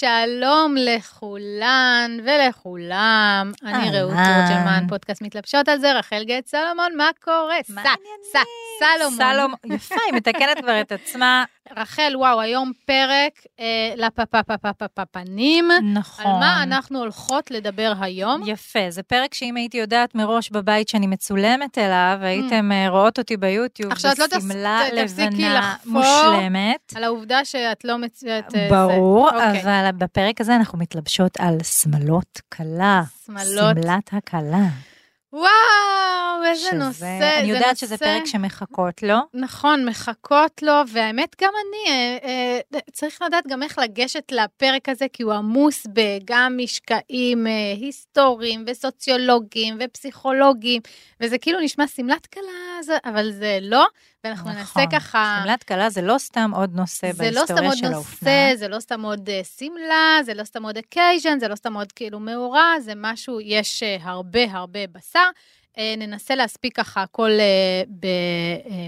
שלום לכולן ולכולם, אני רעות תורג'מן, פודקאסט מתלבשות על זה, רחל גט סלומון, מה קורה? מה העניינים? סלומון. סלומון, יפה, היא מתקנת כבר את עצמה. רחל, וואו, היום פרק אה, לפפפפפפנים. נכון. על מה אנחנו הולכות לדבר היום? יפה, זה פרק שאם הייתי יודעת מראש בבית שאני מצולמת אליו, הייתם אה, רואות אותי ביוטיוב לא תפס- בשמלה תפסיקי לבנה. מושלמת. על העובדה שאת לא מצוינת... אה, ברור, זה. אוקיי. אבל בפרק הזה אנחנו מתלבשות על שמלות כלה. שמלות. שמלת הכלה. וואו, איזה שזה- נושא. אני זה יודעת שזה נושא- פרק שמחכות לו. נכון, מחכות לו, והאמת גם אני, אה, אה, צריך לדעת גם איך לגשת לפרק הזה, כי הוא עמוס בגם משקעים אה, היסטוריים וסוציולוגיים ופסיכולוגיים, וזה כאילו נשמע שמלת כלה, זה- אבל זה לא, ואנחנו ננסה נכון. ככה... שמלת כלה זה לא סתם עוד נושא זה לא סתם בהיסטוריה עוד של נושא, האופנה. זה לא סתם עוד אה, שמלה, זה לא סתם עוד occasion, זה לא סתם עוד כאילו מאורע, זה משהו, יש אה, הרבה הרבה בשר. אה, ננסה להספיק ככה הכל ב-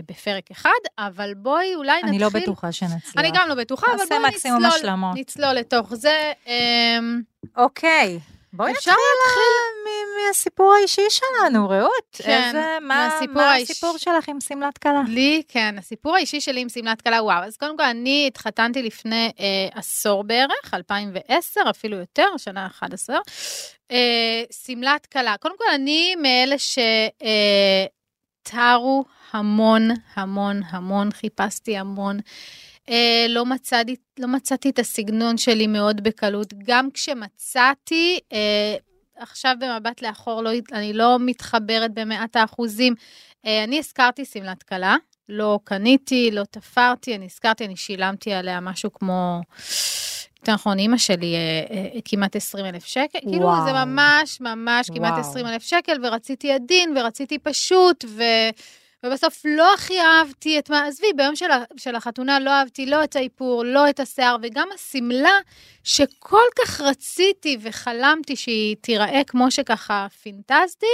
בפרק אחד, אבל בואי אולי נתחיל... אני לא בטוחה שנצליח. אני גם לא בטוחה, אבל בואי נצלול, השלמות. נצלול לתוך זה. אמ, אוקיי. בואי אפשר נתחיל מ- מהסיפור האישי שלנו, רעות. כן, איזה, מה, מהסיפור מה האיש- הסיפור שלך עם שמלת כלה? לי, כן, הסיפור האישי שלי עם שמלת כלה, וואו. אז קודם כל, אני התחתנתי לפני אה, עשור בערך, 2010, אפילו יותר, שנה 11. אה, שמלת כלה. קודם כל, אני מאלה שתרו המון, המון, המון, חיפשתי המון. אה, לא, מצאתי, לא מצאתי את הסגנון שלי מאוד בקלות. גם כשמצאתי, אה, עכשיו במבט לאחור, לא, אני לא מתחברת במאת האחוזים. אה, אני הזכרתי שמלת כלה, לא קניתי, לא תפרתי, אני הזכרתי, אני שילמתי עליה משהו כמו, יותר נכון, אימא שלי אה, אה, כמעט 20 אלף שקל, כאילו וואו. זה ממש ממש כמעט וואו. 20 אלף שקל, ורציתי עדין, ורציתי פשוט, ו... ובסוף לא הכי אהבתי את מה, עזבי, ביום של, של החתונה לא אהבתי לא את האיפור, לא את השיער, וגם השמלה שכל כך רציתי וחלמתי שהיא תיראה כמו שככה פינטזתי,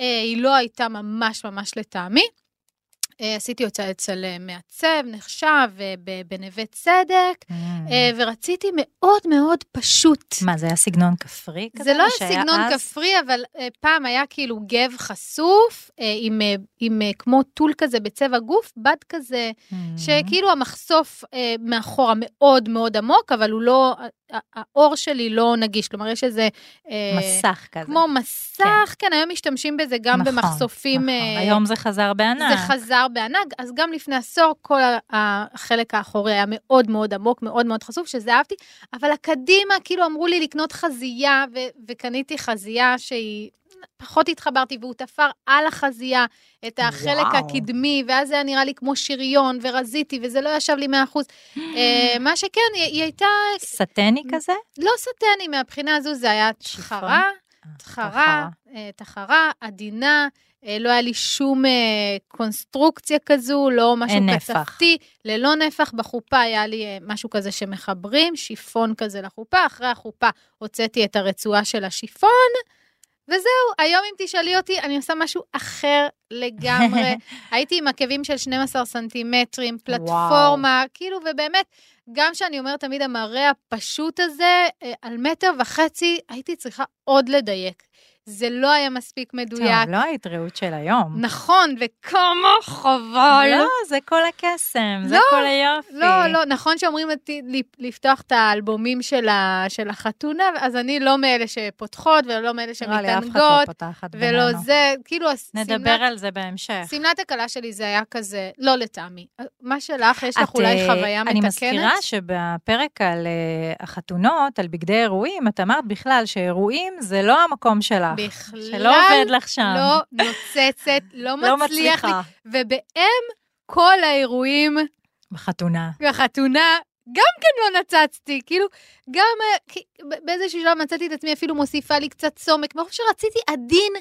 אה, היא לא הייתה ממש ממש לטעמי. אה, עשיתי אותה אצל אה, מעצב, נחשב, אה, בנווה צדק, אה, ורציתי מאוד מאוד פשוט. מה, זה היה סגנון כפרי כזה? זה לא היה סגנון אז? כפרי, אבל פעם היה כאילו גב חשוף, עם, עם כמו טול כזה בצבע גוף, בד כזה, Mm. שכאילו המחשוף מאחורה מאוד מאוד עמוק, אבל הוא לא, האור שלי לא נגיש, כלומר יש איזה... אה, מסך כזה. כמו מסך, כן, היום משתמשים בזה גם נכון, במחשופים. נכון. אה, היום זה חזר בענק. זה חזר בענק, אז גם לפני עשור כל החלק האחורי היה מאוד מאוד עמוק, מאוד מאוד חשוף, שזה אהבתי, אבל הקדימה, כאילו אמרו לי לקנות חזייה, ו- וקניתי חזייה שהיא... פחות התחברתי, והוא תפר על החזייה את החלק וואו. הקדמי, ואז זה היה נראה לי כמו שריון, ורזיתי, וזה לא ישב לי 100%. אה, מה שכן, היא, היא הייתה סטני כזה? לא סטני, מהבחינה הזו זה היה שיפון? תחרה, תחרה, אה, תחרה, עדינה, אה, לא היה לי שום אה, קונסטרוקציה כזו, לא משהו. קצפתי, ללא נפח. בחופה היה לי אה, משהו כזה שמחברים, שיפון כזה לחופה, אחרי החופה הוצאתי את הרצועה של השיפון, וזהו, היום אם תשאלי אותי, אני עושה משהו אחר לגמרי. הייתי עם עקבים של 12 סנטימטרים, פלטפורמה, כאילו, ובאמת, גם שאני אומרת תמיד המראה הפשוט הזה, אה, על מטר וחצי, הייתי צריכה עוד לדייק. זה לא היה מספיק מדויק. טוב, לא היית רעות של היום. נכון, וכמה חבל. לא, זה כל הקסם, זה לא, כל היופי. לא, לא, נכון שאומרים לפתוח את האלבומים של, ה, של החתונה, אז אני לא מאלה שפותחות ולא מאלה נראה לי אף אחד לא שמתענגות, פותחת ולא בינינו. זה, כאילו, נדבר על זה בהמשך. שמלת הכלה שלי זה היה כזה, לא לטעמי. מה שלך, יש לך את, אולי אה, חוויה מתקנת? אני מזכירה שבפרק על אה, החתונות, על בגדי אירועים, את אמרת בכלל שאירועים זה לא המקום שלך. בכלל שלא עובד לך שם. לא נוצצת, לא לא מצליח לי. ובאם כל האירועים בחתונה. בחתונה, גם כן לא נצצתי, כאילו, גם אה, באיזשהו שלב מצאתי את עצמי אפילו מוסיפה לי קצת סומק, מרוב שרציתי עדין,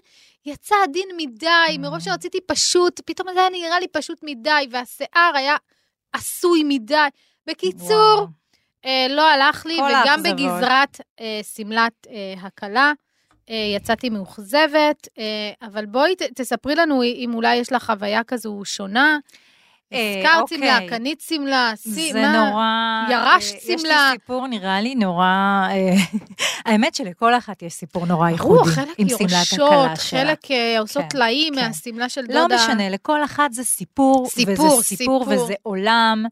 יצא עדין מדי, Mm. מרוב שרציתי פשוט, פתאום זה היה נראה לי פשוט מדי, והשיער היה עשוי מדי. בקיצור, וואו. אה, לא הלך לי, וגם האכזבות. בגזרת אה, שמלת אה. אה, יצאתי מאוכזבת, אה, אבל בואי תספרי לנו אם אולי יש לך חוויה כזו שונה. אה, הזכרת אוקיי. שמלה, קנית שמלה, זה? נורא... ירשת אה, יש לי שמלה. סיפור נראה לי נורא... אה, האמת שלכל אחת יש סיפור נורא ייחודי. עם שמלת הכלה שלה. חלק אה, עושות כן, טלאים כן. מהשמלה של לא דודה. משנה, לכל אחת זה סיפור, סיפור, וזה סיפור, סיפור. וזה עולם.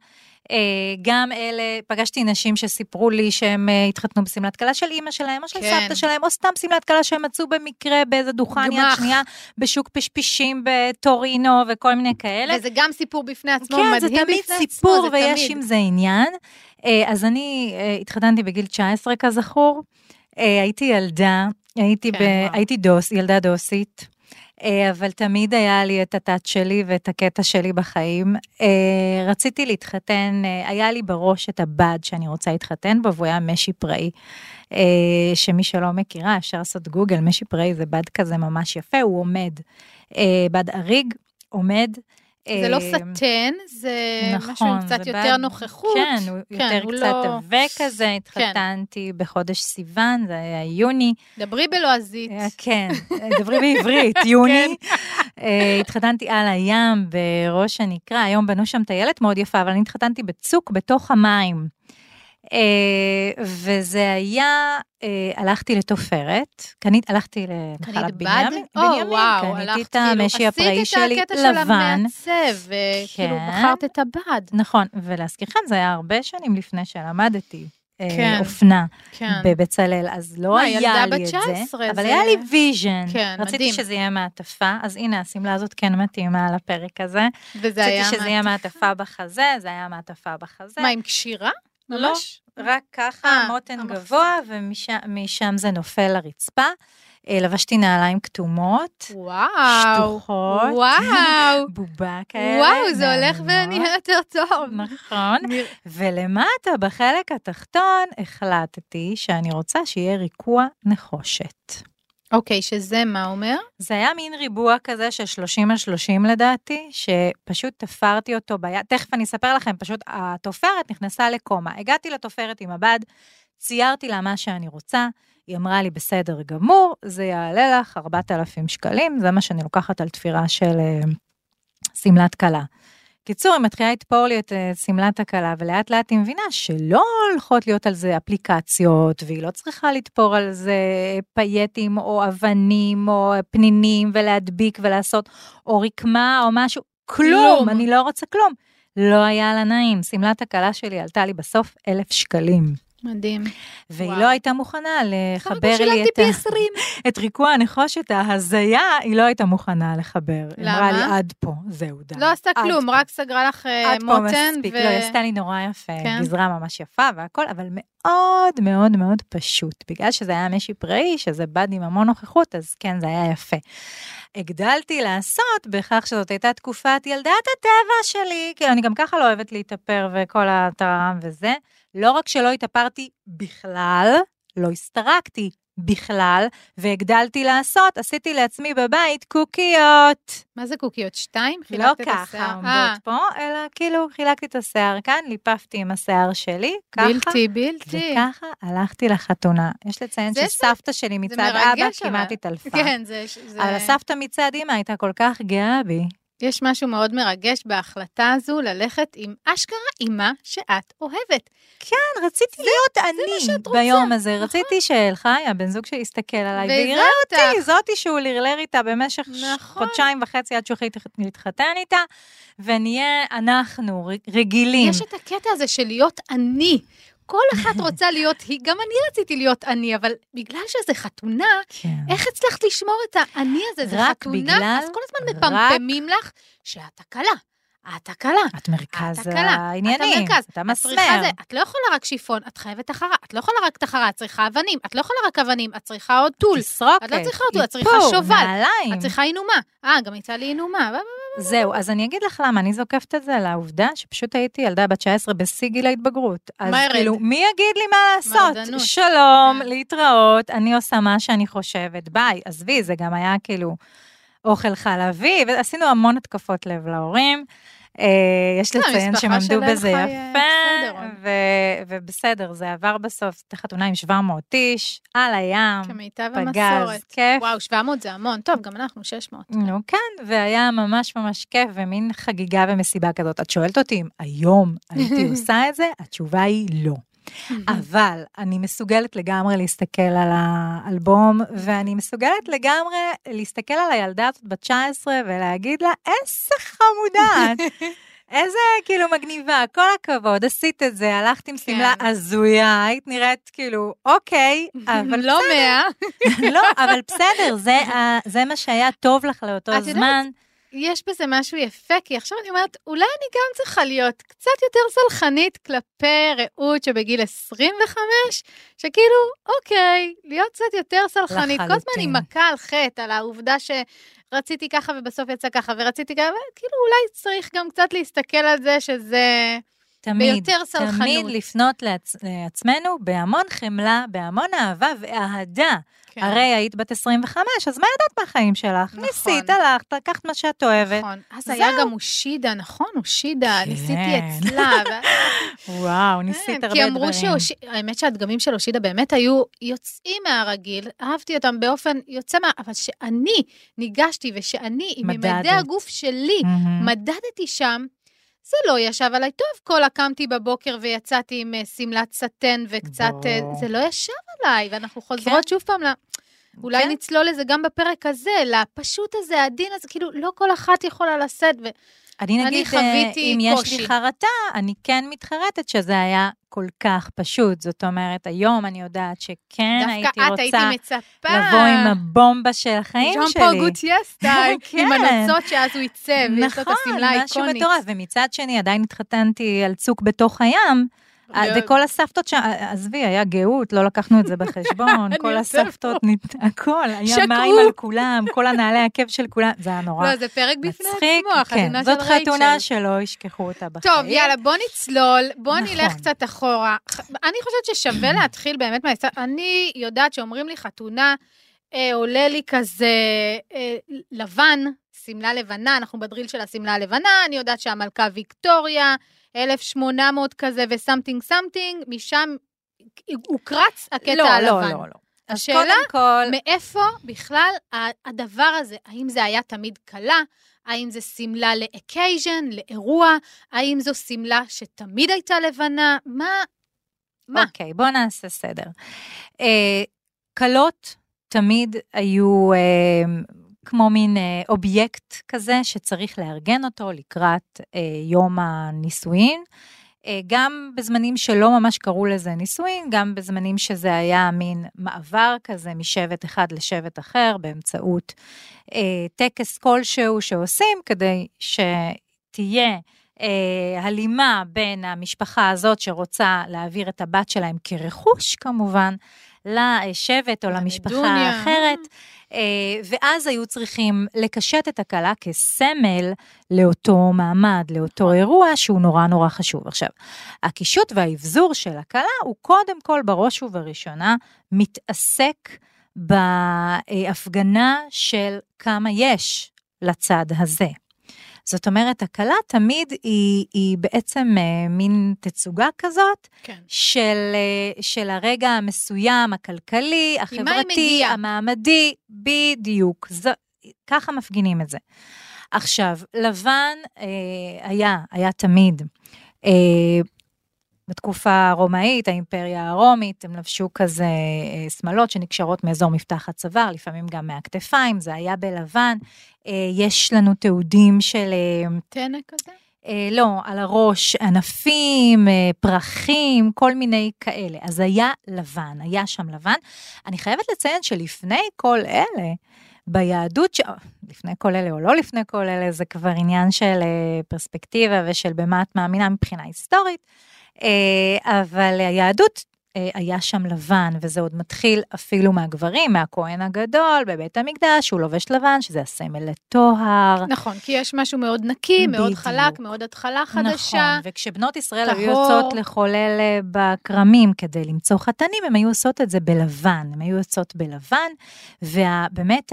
אה, גם אלה, פגשתי נשים שסיפרו לי שהם אה, התחתנו בשמלת כלה של אימא שלהם, או של כן. סבתא שלהם, או סתם שמלת כלה שהם מצאו במקרה באיזה דוכן יד גמח. שנייה, בשוק פשפישים בטורינו וכל מיני כאלה. וזה גם סיפור בפני עצמו, כן, מדהים זה תמיד בפני סיפור עצמו, זה ויש תמיד. עם זה עניין. אה, אז אני התחתנתי בגיל 19 כזכור, הייתי ילדה, הייתי, כן, ב... הייתי דוס, ילדה דוסית. אה, אבל תמיד היה לי את הטאט שלי ואת הקטע שלי בחיים. אה, רציתי להתחתן, אה, היה לי בראש את הבד שאני רוצה להתחתן בו, והוא היה משי פראי. שמי שלא מכירה, אפשר לעשות גוגל, משי פראי זה בד כזה ממש יפה, הוא עומד. בד אריג, עומד. זה לא אה, סטן, זה משהו נכון, עם קצת יותר בד- נוחות. כן, הוא כן, יותר הוא קצת לא- כן. עבה כזה, התחתנתי בחודש סיוון, זה היה יוני. דברי בלועזית. אה, כן, דברי בעברית, יוני. אה, התחתנתי על הים בראש הנקרה, היום בנו שם טיילת מאוד יפה, אבל אני התחתנתי בצוק בתוך המים. אה, וזה היה, אה, הלכתי לתופרת, קנית, הלכתי בד? בנימין, בנימין, קניתי את המשי הפראי שלי, עשית את הקטע של לבן. המעצב, וכאילו כן. בחרת את הבד. נכון, ולהזכירכם, זה היה הרבה שנים לפני שלמדתי. אה, כן. אופנה כן. בבצלאל, אז לא מה, היה ילדה לי את זה, 19, אבל זה- היה לי vision. כן, רציתי מדהים. שזה יהיה מעטפה, אז הנה, השמלה הזאת כן מתאימה לפרק הזה. וזה היה... רציתי שזה יהיה מעטפה. מעטפה בחזה, זה היה מעטפה בחזה. מה, עם קשירה? לא, ממש? רק ככה, אה, מותן המחזיק. גבוה, ומשם זה נופל לרצפה. אה, לבשתי נעליים כתומות, וואו. שטוחות. וואו. בובה כאלה. וואו, זה הולך. ונהיה יותר טוב. נכון. ולמטה, בחלק התחתון, החלטתי שאני רוצה שיהיה ריקוע נחושת. אוקיי, שזה מה אומר? זה היה מין ריבוע כזה של 30 על 30 לדעתי, שפשוט תפרתי אותו ביד, תכף אני אספר לכם, פשוט התופרת נכנסה לקומה. הגעתי לתופרת עם הבד, ציירתי לה מה שאני רוצה, היא אמרה לי, בסדר גמור, זה יעלה לך 4,000 שקלים, זה מה שאני לוקחת על תפירה של אה, שמלת כלה. קיצור, היא מתחילה לתפור לי את אה, שמלת הכלה, ולאט לאט היא מבינה שלא הולכות להיות על זה אפליקציות, והיא לא צריכה לתפור על זה פייטים או אבנים או פנינים ולהדביק ולעשות או רקמה או משהו, כלום, כלום. אני לא רוצה כלום. לא היה לה נעים, שמלת הכלה שלי עלתה לי בסוף אלף שקלים. מדהים. והיא וואו. לא הייתה מוכנה לחבר לי את, ה- פי 20. את ריקוע הנחושת ההזיה, היא לא הייתה מוכנה לחבר. היא אמרה למה? לי, עד פה, זהו, די. לא עשתה כלום, פה." רק סגרה לך אה, עד פה מותן. מספיק, ו- לא, היא עשתה לי נורא יפה, כן. גזרה ממש יפה והכל, אבל מאוד מאוד מאוד פשוט. בגלל שזה היה משי פראי, שזה בד עם המון נוכחות, אז כן, זה היה יפה. הגדלתי לעשות בכך שזאת הייתה תקופת ילדת הטבע שלי, כאילו אני גם ככה לא אוהבת להתאפר וכל הטרם וזה. לא רק שלא התאפרתי בכלל, לא הסתרקתי בכלל, והגדלתי לעשות, עשיתי לעצמי בבית קוקיות. מה זה קוקיות? שתיים? לא ככה? עומדות אה, פה, אלא כאילו חילקתי את השיער כאן, ליפפתי עם השיער שלי, ככה. בלתי, בלתי. וככה הלכתי לחתונה. יש לציין שסבתא שלי מצד אבא. כמעט התעלפה. כן, זה... זה- אבל הסבתא מצד אמא הייתה כל כך גאה בי. יש משהו מאוד מרגש בהחלטה הזו ללכת עם אשכרה עם מה שאת אוהבת. כן, רציתי להיות אני שאת רוצה, ביום הזה. נכון. רציתי שאלחי, הבן זוג שלי, יסתכל עליי ויראה אותי. זאתי שהוא לרלר איתה במשך נכון. חודשיים וחצי עד שהוא להתחתן איתה, ונהיה אנחנו רגילים. יש את הקטע הזה של להיות אני. כל אחת רוצה להיות היא, גם אני רציתי להיות אני, אבל בגלל שזה חתונה, כן. איך הצלחת לשמור את האני הזה? זה חתונה, בגלל- אז כל הזמן רק- מפמפמים לך שאת הקלה. את הקלה. את מרכז את. העניינים, את המרכז. אתה את מסמר. זה. את לא יכולה רק שיפון, את חייבת תחרה. את לא יכולה רק תחרה, את צריכה אבנים. את לא יכולה רק אבנים, את צריכה עוד טול. תסרוקת, את לא צריכה אותו, את צריכה שובל. נעליים. את צריכה אינומה. אה, גם יצא לי אינומה. זהו, אז אני אגיד לך למה, אני זוקפת את זה לעובדה שפשוט הייתי ילדה בת 19 בשיא גיל ההתבגרות. אז מרד. כאילו, מי יגיד לי מה לעשות? מרדנות. שלום, כן. להתראות, אני עושה מה שאני חושבת, ביי. עזבי, זה גם היה כאילו אוכל חלבי, ועשינו המון התקפות לב להורים. אה, יש לא, לציין שהם עמדו בזה יפה, ובסדר, זה עבר בסוף, הייתה חתונה עם 700 איש, על הים, כמיטב פגז, המסורת. כיף. וואו, 700 זה המון. טוב, גם אנחנו 600. נו כן, והיה ממש ממש כיף, ומין חגיגה ומסיבה כזאת. את שואלת אותי אם היום הייתי עושה את זה? התשובה היא לא. אבל אני מסוגלת לגמרי להסתכל על האלבום, ואני מסוגלת לגמרי להסתכל על הילדה הזאת בת 19 ולהגיד לה, איזה חמודה את. איזה כאילו מגניבה, כל הכבוד, עשית את זה, הלכת עם שמלה כן. הזויה, היית נראית כאילו, אוקיי, אבל לא 100. לא, אבל בסדר, זה, מה שהיה טוב לך לאותו את יודעת, זמן. יש בזה משהו יפה, כי עכשיו אני אומרת, אולי אני גם צריכה להיות קצת יותר סלחנית כלפי רעות שבגיל 25, שכאילו, אוקיי, להיות קצת יותר סלחנית. כל הזמן. היא מכה על חטא, על העובדה שרציתי ככה ובסוף יצא ככה, ורציתי ככה, וכאילו אולי צריך גם קצת להסתכל על זה שזה... תמיד, ביותר סלחנות. תמיד לפנות לעצ... לעצמנו בהמון חמלה, בהמון אהבה ואהדה. כן. הרי היית בת 25, אז מה ידעת מהחיים שלך? נכון. ניסית, הלכת, לקחת מה שאת אוהבת. נכון. אז היה זהו. גם אושידה, נכון? אושידה, כן. ניסיתי אצלה. ו- וואו, ניסית כן, הרבה כי דברים. אמרו שאושידה, האמת שהדגמים של אושידה באמת היו יוצאים מהרגיל, אהבתי אותם באופן יוצא מה... אבל שאני ניגשתי ושאני, עם ממדי. הגוף שלי, מהמם. מדדתי שם, זה לא ישב עליי טוב. כל קמתי בבוקר ויצאתי עם אה, שמלת סטן וקצת... אה, ברור. זה לא ישב עליי, ואנחנו חוזרות שוב פעם ל... אולי כן. נצלול לזה גם בפרק הזה, לפשוט הזה, העדין הזה, כאילו, לא כל אחת יכולה לשאת, ו... אני אני נגיד, אה, אם יש. לי חרטה, אני כן מתחרטת שזה היה כל כך פשוט. זאת אומרת, היום אני יודעת שכן הייתי דווקא את הייתי רוצה מצפה. לבוא עם הבומבה של החיים ז'אן שלי. פול גוטייה סטייל, כן. עם הנוצות שאז הוא עיצב, ויש לו את נכון, השמלה משהו האיקונית. מטורף, ומצד שני עדיין התחתנתי על צוק בתוך הים, וכל הסבתות שם, עזבי, היה גאות, לא לקחנו את זה בחשבון, כל הסבתות, הכל, היה. מים על כולם, כל הנעלי עקב של כולם, זה היה נורא לא, זה פרק בפני מצחיק, עצמו, כן, החתונה של זאת רייצ'ל. חתונה שלא ישכחו אותה בחיים. טוב, יאללה, בוא נצלול, בוא נכון. נלך קצת אחורה. אני חושבת ששווה להתחיל באמת מההיסטוריה. אני יודעת שאומרים לי חתונה, אה, עולה לי כזה אה, לבן, שמלה לבנה, אנחנו ב drill של השמלה הלבנה, אני יודעת שהמלכה ויקטוריה, 1800 כזה ו something something, משם הוקרץ הקטע לא, הלבן. לא, לא, לא. השאלה, כל, מאיפה בכלל הדבר הזה? האם זה היה תמיד כלה? האם זה שמלה ל occasion, לאירוע? האם זו שמלה שתמיד הייתה לבנה? מה? מה? אוקיי, בואו נעשה סדר. אה, כלות תמיד היו אה, כמו מין אה, אובייקט כזה שצריך לארגן אותו לקראת אה, יום הנישואין. אה, גם בזמנים שלא ממש קראו לזה נישואין, גם בזמנים שזה היה מין מעבר כזה משבט אחד לשבט אחר באמצעות אה, טקס כלשהו שעושים כדי שתהיה אה, הלימה בין המשפחה הזאת שרוצה להעביר את הבת שלהם כרכוש כמובן, לשבט או למשפחה לנדוניה. האחרת. אה, ואז היו צריכים לקשט את הכלה כסמל לאותו מעמד, לאותו אירוע שהוא נורא נורא חשוב. עכשיו, הקישוט והאבזור של הכלה הוא קודם כל בראש ובראשונה מתעסק בהפגנה של כמה יש לצד הזה. זאת אומרת, הכלה תמיד היא, היא בעצם אה, מין תצוגה כזאת כן. של, אה, של הרגע המסוים, הכלכלי, החברתי? המעמדי, בדיוק. זו, ככה מפגינים את זה. עכשיו, לבן אה, היה, היה תמיד. אה, בתקופה הרומאית, האימפריה הרומית, הם לבשו כזה אה, שמלות שנקשרות מאזור מפתח הצוואר, לפעמים גם מהכתפיים, זה היה בלבן. אה, יש לנו תיעודים של... טנא כזה? אה, לא, על הראש ענפים, פרחים, כל מיני כאלה. אז היה לבן, היה שם לבן. אני חייבת לציין שלפני כל אלה, ביהדות, ש... לפני כל אלה או לא לפני כל אלה, זה כבר עניין של פרספקטיבה ושל במה את מאמינה מבחינה היסטורית, אבל היהדות אה, היה שם לבן, וזה עוד מתחיל אפילו מהגברים, מהכהן הגדול בבית המקדש, הוא לובש לבן, שזה הסמל לטוהר. נכון, כי יש משהו מאוד נקי, מאוד בדיוק. חלק, מאוד התחלה נכון, חדשה. וכשבנות ישראל טהור. היו יוצאות לחולל אה, בכרמים כדי למצוא חתנים, הן היו עושות את זה בלבן, הן היו יוצאות בלבן, ובאמת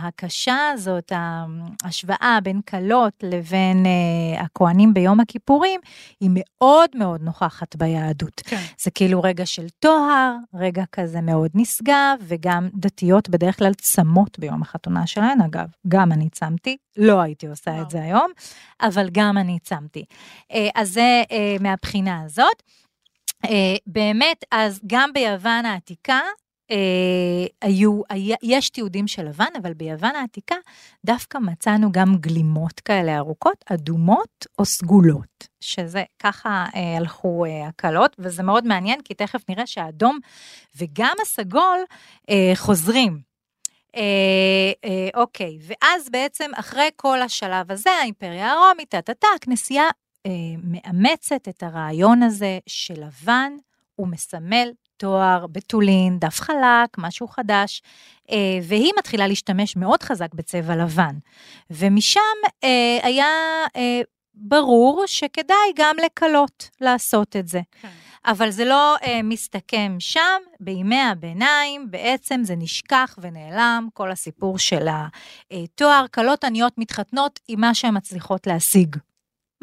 הקשה הזאת, ההשוואה בין כלות לבין אה, הכוהנים ביום הכיפורים, היא מאוד מאוד נוכחת ביהדות. כן. זה כאילו רגע של טוהר, רגע כזה מאוד נשגב, וגם דתיות בדרך כלל צמות ביום החתונה שלהן. אגב, גם אני צמתי, לא הייתי עושה וואו. את זה היום, אבל גם אני צמתי. אה, אז זה אה, מהבחינה הזאת. אה, באמת, אז גם ביוון העתיקה, היו, היה, יש תיעודים של לבן, אבל ביוון העתיקה דווקא מצאנו גם גלימות כאלה ארוכות, אדומות או סגולות, שזה ככה אה, הלכו אה, הקלות, וזה מאוד מעניין, כי תכף נראה שהאדום וגם הסגול אה, חוזרים. אה, אה, אוקיי, ואז בעצם אחרי כל השלב הזה, האימפריה הרומית, טה-טה-טה, הכנסייה אה, מאמצת את הרעיון הזה שלבן הוא מסמל תואר, בתולין, דף חלק, משהו חדש, אה, והיא מתחילה להשתמש מאוד חזק בצבע לבן. ומשם אה, היה אה, ברור שכדאי גם לקלות לעשות את זה. כן. אבל זה לא אה, מסתכם שם, בימי הביניים בעצם זה נשכח ונעלם, כל הסיפור של התואר, כלות עניות מתחתנות עם מה שהן מצליחות להשיג.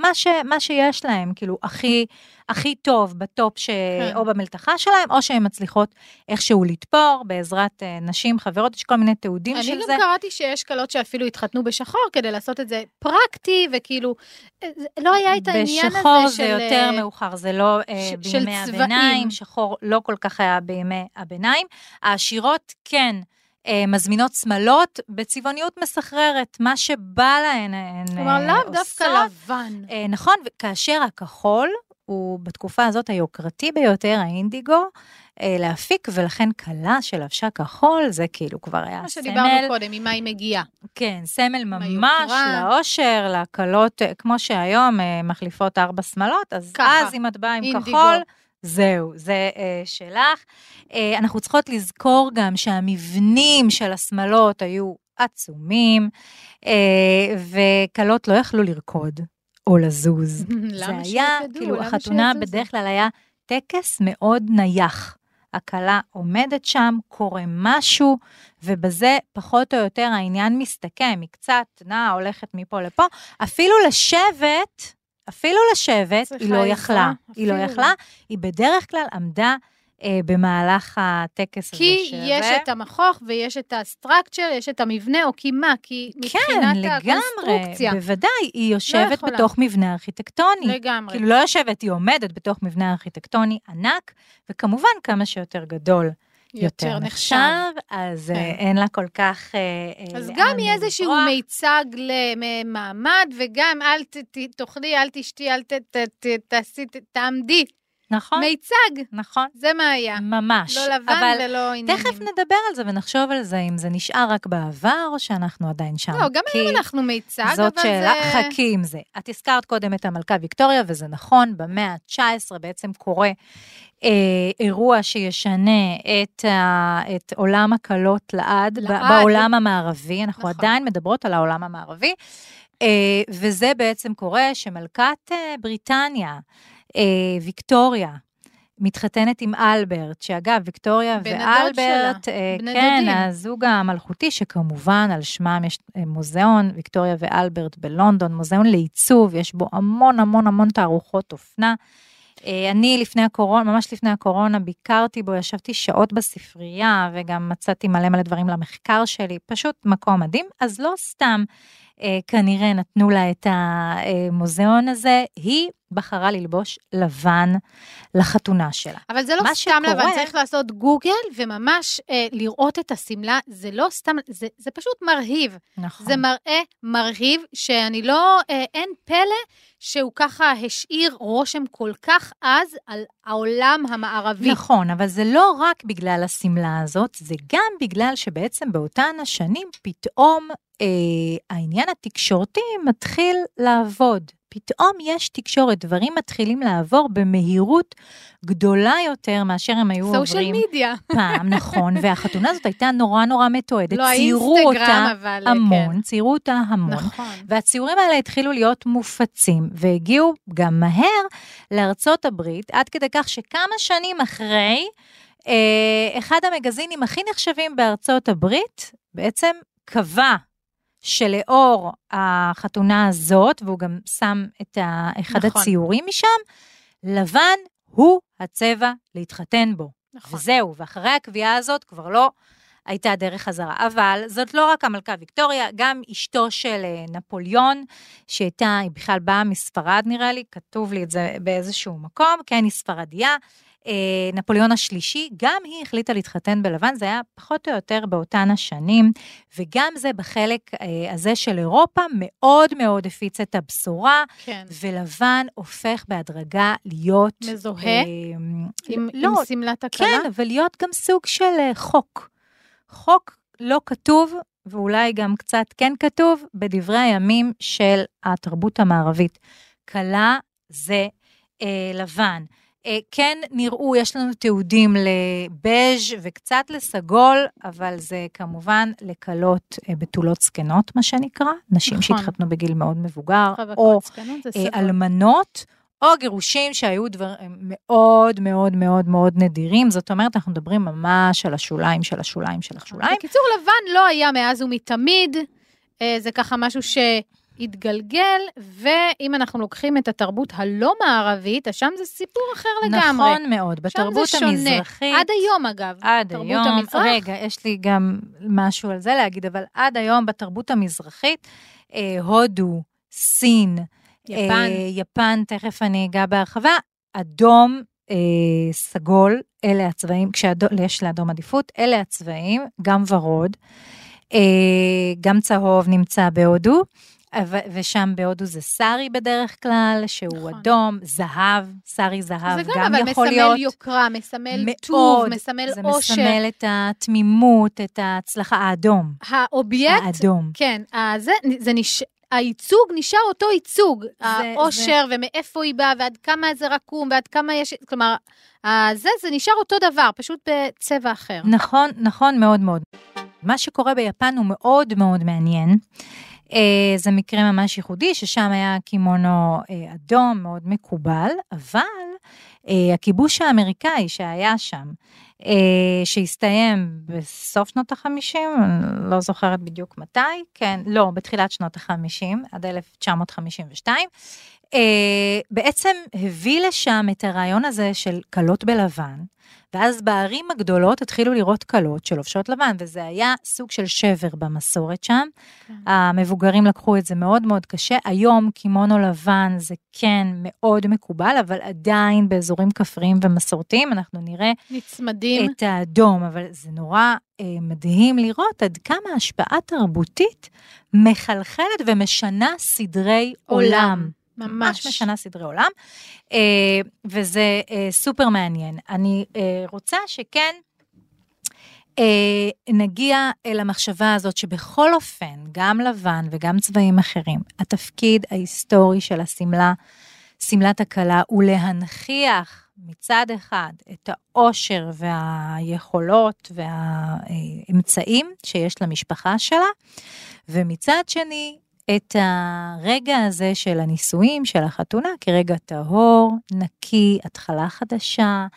מה, ש, מה שיש להם, כאילו, הכי, הכי טוב בטופ, ש... כן. או במלתחה שלהם, או שהן מצליחות איכשהו לתפור בעזרת אה, נשים, חברות, יש כל מיני תיעודים אני של גם זה. קראתי שיש כלות שאפילו התחתנו בשחור כדי לעשות את זה פרקטי, וכאילו, אה, לא היה את העניין הזה של... בשחור זה יותר אה, מאוחר, זה לא אה, ש- בימי. הביניים, שחור לא כל כך היה בימי הביניים. העשירות כן מזמינות שמלות בצבעוניות מסחררת, מה שבא להן הן כלומר, אה, לאו דווקא עושות. לבן. אה, נכון, וכאשר הכחול הוא בתקופה הזאת היוקרתי ביותר, האינדיגו, אה, להפיק, ולכן כלה שלבשה כחול, זה כאילו כבר היה מה סמל. שדיברנו קודם, עם מה היא מגיעה. כן, סמל ממש. לאושר, לכלות, אה, כמו שהיום אה, מחליפות ארבע שמלות, אז ככה, אז אם את באה עם אינדיגו. כחול, זהו, זה אה, שלך. אה, אנחנו צריכות לזכור גם שהמבנים של השמלות היו עצומים, אה, וכלות לא יכלו לרקוד או לזוז. זה היה, שירקדו? כאילו, החתונה שיזוזו? בדרך כלל היה טקס מאוד נייח. הכלה עומדת שם, קורה משהו, ובזה פחות או יותר העניין מסתכם, היא קצת נעה, הולכת מפה לפה. אפילו לשבת, אפילו לשבת, היא לא יכלה. היא לא. יכלה, היא בדרך כלל עמדה אה, במהלך הטקס הזה. כי יש את המכוך ויש את הסטרקצ'ר, יש את המבנה, או כי מה? כי כן, מבחינת לגמרי, הקונסטרוקציה. בוודאי, היא יושבת יכולה. בתוך מבנה ארכיטקטוני. לגמרי. כאילו לא יושבת, היא עומדת בתוך מבנה ארכיטקטוני ענק, וכמובן כמה שיותר גדול, יותר נחשב, אז אה, כן. אין לה כל כך... אה, אה, אז גם יהיה איזשהו. מיצג למעמד, וגם אל ת- ת- תאכלי, אל תשתי, אל ת- ת- ת- תעשי, תעמדי. נכון, מיצג, נכון, זה מה היה. ממש. לא לבן אבל ולא עניינים. תכף נדבר על זה ונחשוב על זה, אם זה נשאר רק בעבר, או שאנחנו עדיין שם. לא, גם היום אנחנו מיצג, אבל זה... זאת שאלה, חכי עם זה. את הזכרת קודם את המלכה ויקטוריה, וזה נכון, במאה ה-19 בעצם קורה אה, אירוע שישנה את, ה, את עולם הקלות לעד, לעד. בעולם המערבי, אנחנו נכון. עדיין מדברות על העולם המערבי, אה, וזה בעצם קורה שמלכת אה, בריטניה, אה, ויקטוריה, מתחתנת עם אלברט, שאגב, ויקטוריה ואלברט, שלה, אה, כן, דודים. הזוג המלכותי, שכמובן על שמם יש אה, מוזיאון, ויקטוריה ואלברט בלונדון, מוזיאון לעיצוב, יש בו המון המון המון תערוכות אופנה. אה, אני לפני הקורונה, ממש לפני הקורונה, ביקרתי בו, ישבתי שעות בספרייה, וגם מצאתי מלא מלא דברים למחקר שלי, פשוט מקום מדהים. אז לא סתם אה, כנראה נתנו לה את המוזיאון הזה, היא בחרה ללבוש לבן לחתונה שלה. אבל זה לא סתם לבן, שקורה- צריך לעשות גוגל וממש אה, לראות את השמלה, זה לא סתם, זה, זה פשוט מרהיב. נכון. זה מראה מרהיב, שאני לא, אה, אין פלא שהוא ככה השאיר רושם כל כך עז על העולם המערבי. נכון, אבל זה לא רק בגלל השמלה הזאת, זה גם בגלל שבעצם באותן השנים פתאום אה, העניין התקשורתי מתחיל לעבוד. פתאום יש תקשורת, דברים מתחילים לעבור במהירות גדולה יותר מאשר הם היו סושיאל עוברים מדיה. פעם, נכון, והחתונה הזאת הייתה נורא נורא מתועדת, לא ציירו אותה אבל, המון, כן. ציירו אותה המון. נכון. והציורים האלה התחילו להיות מופצים, והגיעו גם מהר לארצות הברית, עד כדי כך שכמה שנים אחרי, אה, אחד המגזינים הכי נחשבים בארצות הברית, בעצם קבע שלאור החתונה הזאת, והוא גם שם את ה, אחד נכון. הציורים משם, לבן הוא הצבע להתחתן בו. נכון. וזהו, ואחרי הקביעה הזאת כבר לא הייתה דרך חזרה. אבל זאת לא רק המלכה ויקטוריה, גם אשתו של אה, נפוליאון, שהייתה, היא בכלל באה מספרד נראה לי, כתוב לי את זה באיזשהו מקום, כן, היא ספרדיה. אה, נפוליאון השלישי, גם היא החליטה להתחתן בלבן, זה היה פחות או יותר באותן השנים, וגם זה בחלק אה, הזה של אירופה מאוד מאוד הפיץ את הבשורה, כן. ולבן הופך בהדרגה להיות... מזוהה? אה, עם לא, עם שמלת הכלה? כן, אבל להיות גם סוג של אה, חוק. חוק לא כתוב, ואולי גם קצת כן כתוב, בדברי הימים של התרבות המערבית. כלה זה אה, לבן. אה, כן נראו, יש לנו תיעודים לבז' וקצת לסגול, אבל זה כמובן לכלות אה, בתולות זקנות, מה שנקרא, נשים נכון. שהתחתנו בגיל מאוד מבוגר, או אה. אלמנות, או גירושים שהיו דברים מאוד מאוד מאוד מאוד נדירים, זאת אומרת, אנחנו מדברים ממש על השוליים של השוליים של השוליים. בקיצור, לבן לא היה מאז ומתמיד, זה ככה משהו שהתגלגל, ואם אנחנו לוקחים את התרבות הלא מערבית, אז שם זה סיפור אחר לגמרי. נכון מאוד, שם בתרבות זה שונה. המזרחית. עד היום, אגב. עד היום, המזרח. רגע, יש לי גם משהו על זה להגיד, אבל עד היום בתרבות המזרחית, אה, הודו, סין, יפן. אה, יפן, תכף אני אגע בהרחבה, אדום, אה, סגול, אלה הצבעים, כשיש לאדום עדיפות, אלה הצבעים, גם ורוד, אה, גם צהוב נמצא בהודו. ושם בהודו זה סארי בדרך כלל, שהוא נכון. אדום, זהב, סארי זהב זה גם, גם, אבל יכול מסמל להיות. יוקרה, מסמל מאוד, טוב, מסמל זה עושר. מסמל את התמימות, את ההצלחה, האדום. האובייקט, האדום. כן, אה, זה, זה נש... הייצוג נשאר אותו ייצוג. זה- העושר ומאיפה היא באה ועד כמה זה רקום ועד כמה יש... כלומר, אה, זה, זה נשאר אותו דבר, פשוט בצבע אחר. נכון, נכון מאוד מאוד. מה שקורה ביפן הוא מאוד מאוד מעניין. אה, זה מקרה ממש ייחודי, ששם היה קימונו אה, אדום, מאוד מקובל, אבל הכיבוש האמריקאי שהיה שם, אה, שהסתיים בסוף שנות ה-50, אני לא זוכרת בדיוק מתי, כן, לא, בתחילת שנות ה-50, עד 1952, אה, בעצם הביא לשם את הרעיון הזה של כלות בלבן, ואז בערים הגדולות התחילו לראות כלות שלובשות לבן, וזה היה סוג של שבר במסורת שם. כן. המבוגרים לקחו את זה מאוד מאוד קשה. היום קימונו לבן זה כן מאוד מקובל, אבל עדיין באזורים כפריים ומסורתיים אנחנו נראה נצמדים. את האדום, אבל זה נורא אה, מדהים לראות עד כמה השפעה תרבותית מחלחלת ומשנה סדרי עולם. עולם. ממש ממש. משנה סדרי עולם, אה, וזה אה, סופר מעניין. אני אה, רוצה שכן אה, נגיע אל המחשבה הזאת שבכל אופן, גם לבן וגם צבעים אחרים, התפקיד ההיסטורי של השמלה, שמלת הכלה, הוא להנכיח מצד אחד את העושר והיכולות והאמצעים שיש למשפחה שלה, ומצד שני, את הרגע הזה של הנישואים, של החתונה, כרגע טהור, נקי, התחלה חדשה,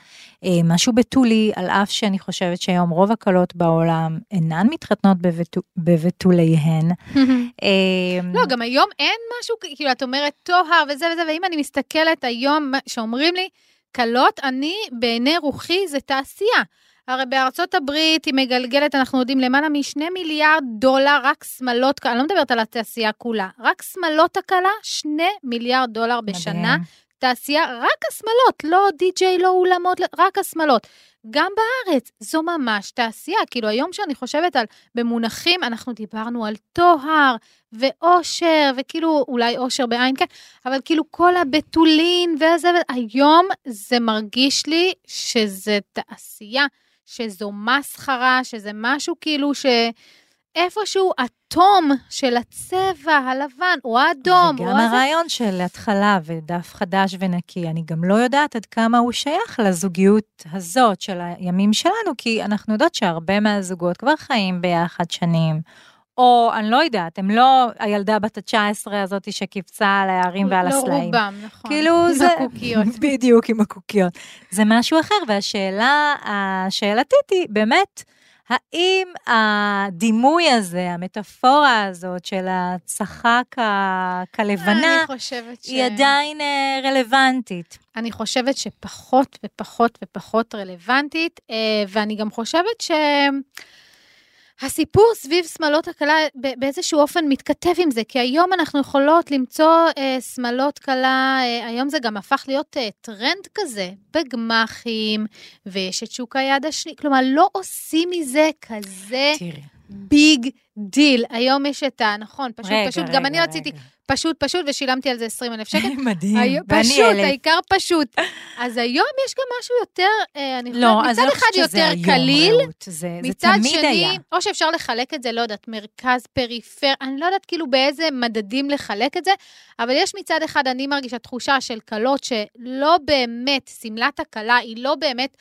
אה, משהו בתולי, על אף שאני חושבת שהיום רוב הכלות בעולם אינן מתחתנות בבתו, בבתוליהן. אה, לא, גם היום אין משהו, כאילו, את אומרת טוהר וזה וזה, ואם אני מסתכלת היום, שאומרים לי, כלות, אני, בעיני רוחי, זה תעשייה. הרי בארצות הברית היא מגלגלת, אנחנו יודעים, למעלה משני מיליארד דולר, רק שמלות, אני לא מדברת על התעשייה כולה, רק שמלות הקלה, שני מיליארד דולר בשנה. מדהים. תעשייה, רק השמלות, לא די-ג'יי, לא אולמות, רק השמלות. גם בארץ, זו ממש תעשייה. כאילו, היום שאני חושבת על, במונחים, אנחנו דיברנו על טוהר ואושר, וכאילו, אולי אושר בעין, כן, אבל כאילו כל הבתולין וזה, היום זה מרגיש לי שזה תעשייה, שזו מסחרה, שזה משהו כאילו ש... איפשהו התום של הצבע הלבן, או האדום, או וגם הזה. הרעיון של התחלה ודף חדש ונקי, אני גם לא יודעת עד כמה הוא שייך לזוגיות הזאת של הימים שלנו, כי אנחנו יודעות שהרבה מהזוגות כבר חיים ביחד שנים. או אני לא יודעת, הם לא הילדה בת ה-19 הזאת שקיפצה על ההרים ועל לא הסלעים. רובם, נכון. כאילו עם זה... הקוקיות. בדיוק, עם הקוקיות. זה משהו אחר, והשאלה השאלתית היא באמת, האם הדימוי הזה, המטאפורה הזאת של הצחק חושבת ש... היא עדיין אה, רלוונטית. אני חושבת שפחות ופחות ופחות רלוונטית, אה, ואני גם חושבת ש... הסיפור סביב שמלות הקלה ב- באיזשהו אופן מתכתב עם זה, כי היום אנחנו יכולות למצוא אה, שמלות קלה, אה, היום זה גם הפך להיות אה, טרנד כזה, בגמחים, ויש את שוק היד השני, כלומר, לא עושים מזה כזה תראי. big deal. היום יש את ה... נכון, פשוט, רגע, פשוט, רגע, גם אני רציתי רגע. פשוט, פשוט, ושילמתי על זה 20 אלף שקל. מדהים, היום- ואני פשוט, אלף. העיקר פשוט. אז היום יש גם משהו יותר, אה, אני לא, חושבת, מצד לא אחד יותר קליל, זה זה מצד תמיד שני, היה. או שאפשר לחלק את זה, לא יודעת, מרכז, פריפר, אני לא יודעת כאילו באיזה מדדים לחלק את זה, אבל יש מצד אחד, אני מרגישה תחושה של כלות שלא באמת, שמלת הכלה היא לא באמת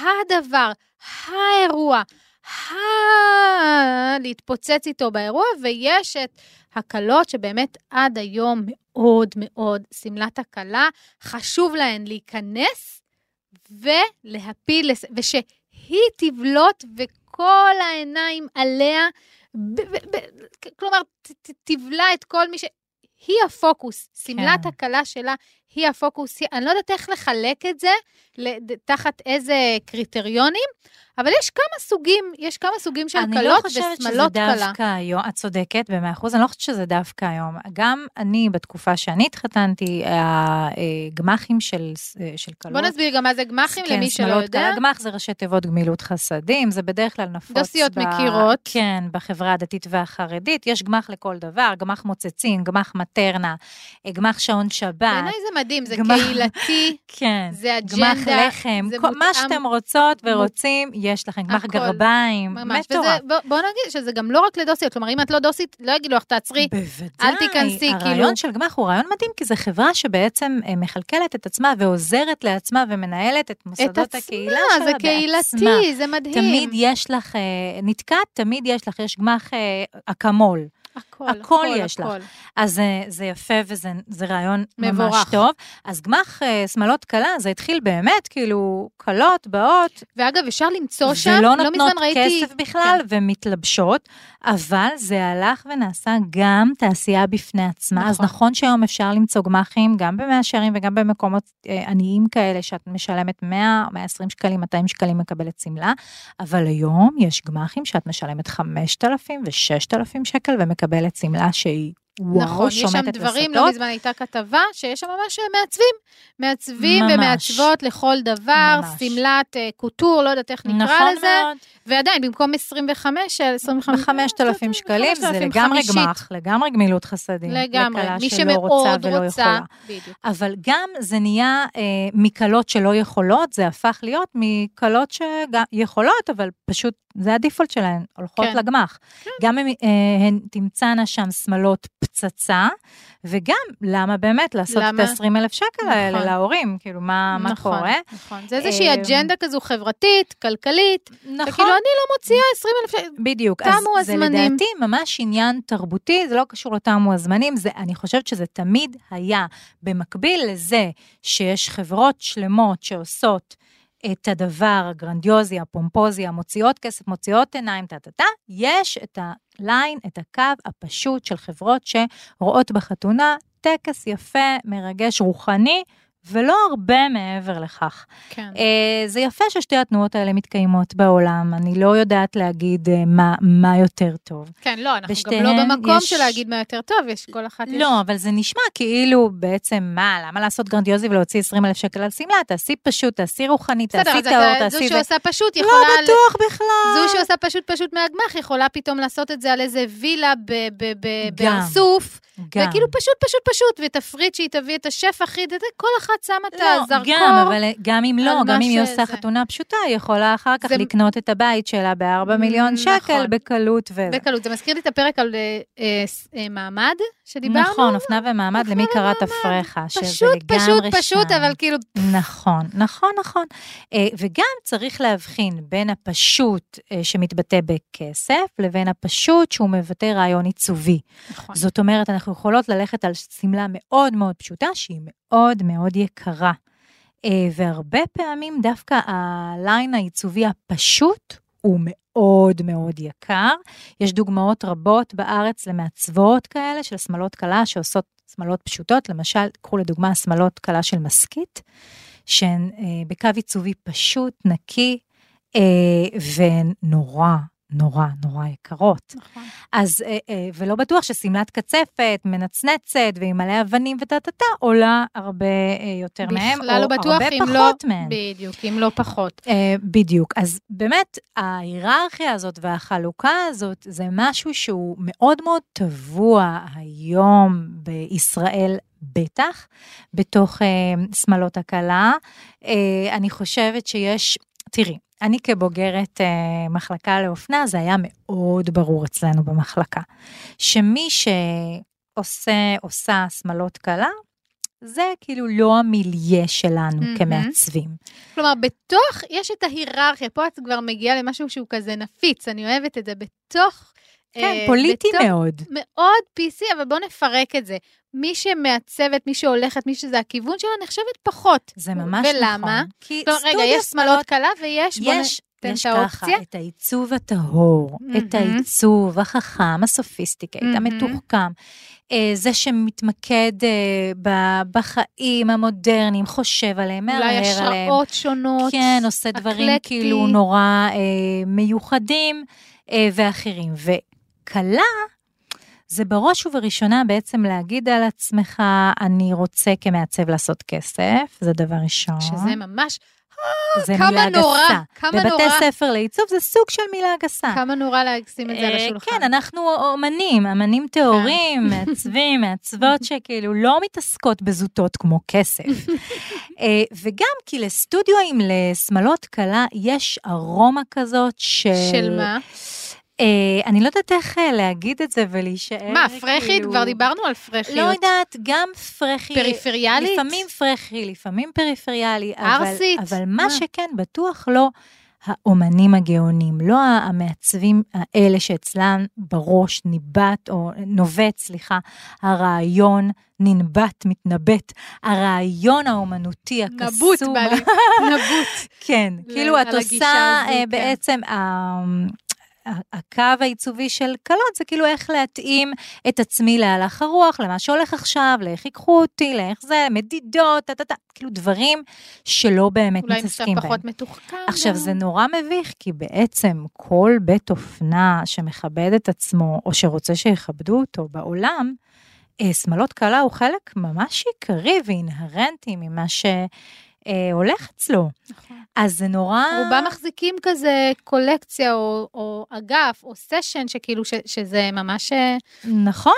הדבר, האירוע. להתפוצץ איתו באירוע, ויש את הכלות שבאמת עד היום מאוד מאוד, שמלת הכלה, חשוב להן להיכנס ולהפיל, ושהיא תבלוט וכל העיניים עליה, ב- ב- ב- כלומר, ת- ת- תבלע את כל מי ש... היא הפוקוס, שמלת כן. הכלה שלה היא הפוקוס, אני לא יודעת איך לחלק את זה, תחת איזה קריטריונים, אבל יש כמה סוגים, יש כמה סוגים של אני לא חושבת שזה ושמלות. דווקא היום, את צודקת במאה אחוז, אני לא חושבת שזה דווקא היום. גם אני, בתקופה שאני התחתנתי, הגמחים של, של כלות. בוא נסביר גם מה זה גמחים כן, למי שלא שמלות יודע. כלה. גמח זה ראשי תיבות גמילות חסדים, זה בדרך כלל נפוץ. דוסיות מכירות. כן, בחברה הדתית והחרדית. יש גמח לכל דבר, גמח מוצצים, גמח מטרנה, אה, גמח שעון שבת. בעיניי זה מדהים, זה גמח- קהילתי, כן. זה אג'נדה. גמח לחם, זה כל, מה מותאם- שאתם רוצות ורוצים, יש לכם. גמח. גרביים. מטורף. בוא, בוא נגיד שזה גם לא רק לדוסיות, כלומר, אם את לא דוסית, לא יגידו לך, תעצרי. אל תיכנסי, הרעיון כאילו. של גמח הוא רעיון מדהים, כי זו חברה שבעצם אה, מכלכלת את עצמה ועוזרת לעצמה ומנהלת את את מוסדות עצמה, הקהילה שלה זה בעצמה. קהילתי, זה מדהים. תמיד יש לך, אה, נתקעת, תמיד יש לך, יש גמח אה, אקמול. הכל, הכל יש לך. הכל. אז אה, זה יפה וזה זה רעיון ממש מבורך. טוב. אז גמח אה, שמלות כלה, זה התחיל באמת, כאילו, כלות באות, ואגב, אפשר למצוא שם, ולא לא נותנות מזמן ראיתי... כסף בכלל, ומתלבשות, אבל זה הלך ונעשה גם תעשייה בפני עצמה. אז נכון. נכון שהיום אפשר למצוא גמחים, גם במאה שערים וגם במקומות אה, עניים כאלה, שאת משלמת 100, 120 שקלים, 200 שקלים מקבלת שמלה, אבל היום יש גמחים שאת משלמת 5,000 ו-6,000 שקל ומקבלת שמלה שהיא... וואו, נכון, יש שם דברים, לסטות. לא מזמן הייתה כתבה, שיש שם ממש מעצבים. מעצבים ממש. ומעצבות לכל דבר, ממש. שמלת אה, קוטור, לא יודעת איך נקרא נכון לזה. מאוד. ועדיין, במקום 25, אה, 25... ב-5,000 שקלים, זה 5,000, לגמרי. גמח, לגמרי גמילות חסדים. לגמרי, מי שלא רוצה ולא. יכולה. בדיוק. אבל גם זה נהיה אה, מקלות שלא יכולות, זה הפך להיות מקלות שיכולות, אבל פשוט זה הדיפולט שלהן, הולכות כן. לגמח. גם אם אה, הן תמצאנה שם שמלות פצצה, וגם למה באמת לעשות למה? את ה-20 אלף שקל האלה נכון. להורים, כאילו מה, מה נכון, קורה? נכון. זה איזושהי אה, אג'נדה כזו חברתית, כלכלית, נכון. שכאילו אני לא מוציאה 20 אלף שקל. בדיוק, תמו אז זה הזמנים. לדעתי ממש עניין תרבותי, זה לא קשור לתמו הזמנים, זה, אני חושבת שזה תמיד היה במקביל לזה שיש חברות שלמות שעושות את הדבר הגרנדיוזי, הפומפוזי, המוציאות כסף, מוציאות עיניים, טה-טה-טה, יש את ה line, את הקו הפשוט של חברות שרואות בחתונה טקס יפה, מרגש, רוחני, ולא הרבה מעבר לכך. כן. אה, זה יפה ששתי התנועות האלה מתקיימות בעולם, אני לא יודעת להגיד אה, מה, מה יותר טוב. כן, לא, אנחנו גם לא במקום יש- של להגיד מה יותר טוב, יש כל אחת... יש- לא, אבל זה נשמע כאילו בעצם, מה, למה לעשות גרנדיוזי ולהוציא 20 אלף שקל על שמלה? תעשי פשוט, תעשי רוחני, בסדר, תעשי אז טהור, תעשי זו זה. שעושה פשוט לא יכולה... ל- בטוח בכלל. זו שעושה פשוט פשוט מהגמח, יכולה פתאום לעשות את זה על איזה וילה ב- ב- ב- גם. וכאילו פשוט, פשוט, פשוט, ותפריט שהיא תביא את השף הכי, זה, כל אחת שמה את לא, הזרקור. גם, אבל גם אם לא, גם אם היא. עושה חתונה פשוטה, היא יכולה אחר כך זה- לקנות את הבית שלה ב-4 מיליון שקל נכון. בקלות. ו... בקלות. זה מזכיר לי את הפרק על אה, אה, אה, מעמד, שדיברנו. נכון, אופנה ומעמד, למי קראת ומעמד. הפרחה, שזה פשוט, לגמרי פשוט, שם. פשוט, אבל כאילו, נכון, נכון, נכון. אה, וגם צריך להבחין בין הפשוט אה, שמתבטא בכסף, לבין הפשוט שהוא מבטא רעיון עיצובי. נכון. זאת אומרת, אנחנו יכולות ללכת על שמלה מאוד מאוד פשוטה, שהיא מאוד מאוד יקרה. אה, והרבה פעמים דווקא הליין העיצובי הפשוט הוא מאוד מאוד יקר. יש דוגמאות רבות בארץ למעצבות כאלה של שמלות כלה שעושות שמלות פשוטות, למשל, קחו לדוגמה שמלות כלה של מסכית, שהן אה, בקו עיצובי פשוט, נקי, אה, והן נורא, נורא, יקרות. נכון. אז, אה, אה, ולא בטוח ששמלת קצפת, מנצנצת ועם מלא אבנים וטה-טה-טה, עולה הרבה אה, יותר מהם, בכלל לא או בטוח, הרבה לא... פחות מהם. בדיוק, אם לא פחות. אה, בדיוק. אז באמת, ההיררכיה הזאת והחלוקה הזאת, זה משהו שהוא מאוד מאוד טבוע היום בישראל. בטח, בתוך אה, שמלות הכלה. אה, אני חושבת שיש, תראי, אני כבוגרת אה, מחלקה לאופנה, זה היה מאוד ברור אצלנו במחלקה, שמי שעושה, עושה שמלות כלה, זה כאילו לא המיליה שלנו מהמם. כמעצבים. כלומר, בתוך, יש את ההיררכיה, פה את כבר מגיעה למשהו שהוא כזה נפיץ, אני אוהבת את זה, בתוך... כן, אה, פוליטי בתוך- מאוד. מאוד PC, אבל בואו נפרק את זה. מי שמעצבת, מי שהולכת, מי שזה הכיוון שלה, נחשבת פחות. זה ממש ולמה? נכון. כי כלומר, רגע, סטודיו יש שמלות קלה ויש, יש, ניתן יש את ככה, האופציה. את העיצוב הטהור, את מהמם. העיצוב החכם, הסופיסטיקט, מהמם. המתוחכם, אה, זה שמתמקד אה, בחיים המודרניים, חושב עליהם, אולי מערער עליהם. השראות שונות. כן, עושה דברים אקלקטי. כאילו נורא אה, מיוחדים אה, ואחרים. וכלה, זה בראש ובראשונה בעצם להגיד על עצמך, אני רוצה כמעצב לעשות כסף, זה דבר ראשון. שזה ממש, זה כמה מילה נורא, גסה. כמה בבתי נורא. ספר לעיצוב זה סוג של מילה גסה. כמה נורא לשים את זה על אה, השולחן. כן, אנחנו אומנים, אמנים טהורים, מעצבים, מעצבות שכאילו לא מתעסקות בזוטות כמו כסף. אה, וגם כי לסטודיואים, לשמלות כלה, יש ארומה כזאת של... של מה? אה, אני לא יודעת איך אה, להגיד את זה ולהישאר מה, פרחית? כאילו- כבר דיברנו על פרחיות. לא יודעת, גם פרחי. פריפריאלית? לפעמים פרחי, לפעמים פריפריאלי. אבל- ערסית? אבל מה? שכן, בטוח לא האומנים הגאונים, לא המעצבים האלה שאצלם בראש ניבט, או נובט, סליחה, הרעיון ננבט, מתנבט, הרעיון האומנותי הקסום. נבוט בא לי, נבוט. כן, כאילו את עושה אה, כן. בעצם, ה- הקו העיצובי של קלות זה כאילו איך להתאים את עצמי להלך הרוח, למה שהולך עכשיו, לאיך ייקחו אותי, לאיך זה, מדידות, טה-טה-טה, כאילו דברים שלא באמת אולי מתעסקים עכשיו בהם. פחות מתוחכם. עכשיו. זה נורא מביך, כי בעצם כל בית אופנה שמכבד את עצמו, או שרוצה שיכבדו אותו בעולם, אה, שמלות כלה הוא חלק ממש עיקרי ואינהרנטי ממה שהולך אצלו. נכון. אז זה נורא... רובם מחזיקים כזה קולקציה או, או אגף או סשן שכאילו ש, שזה ממש אה, נכון,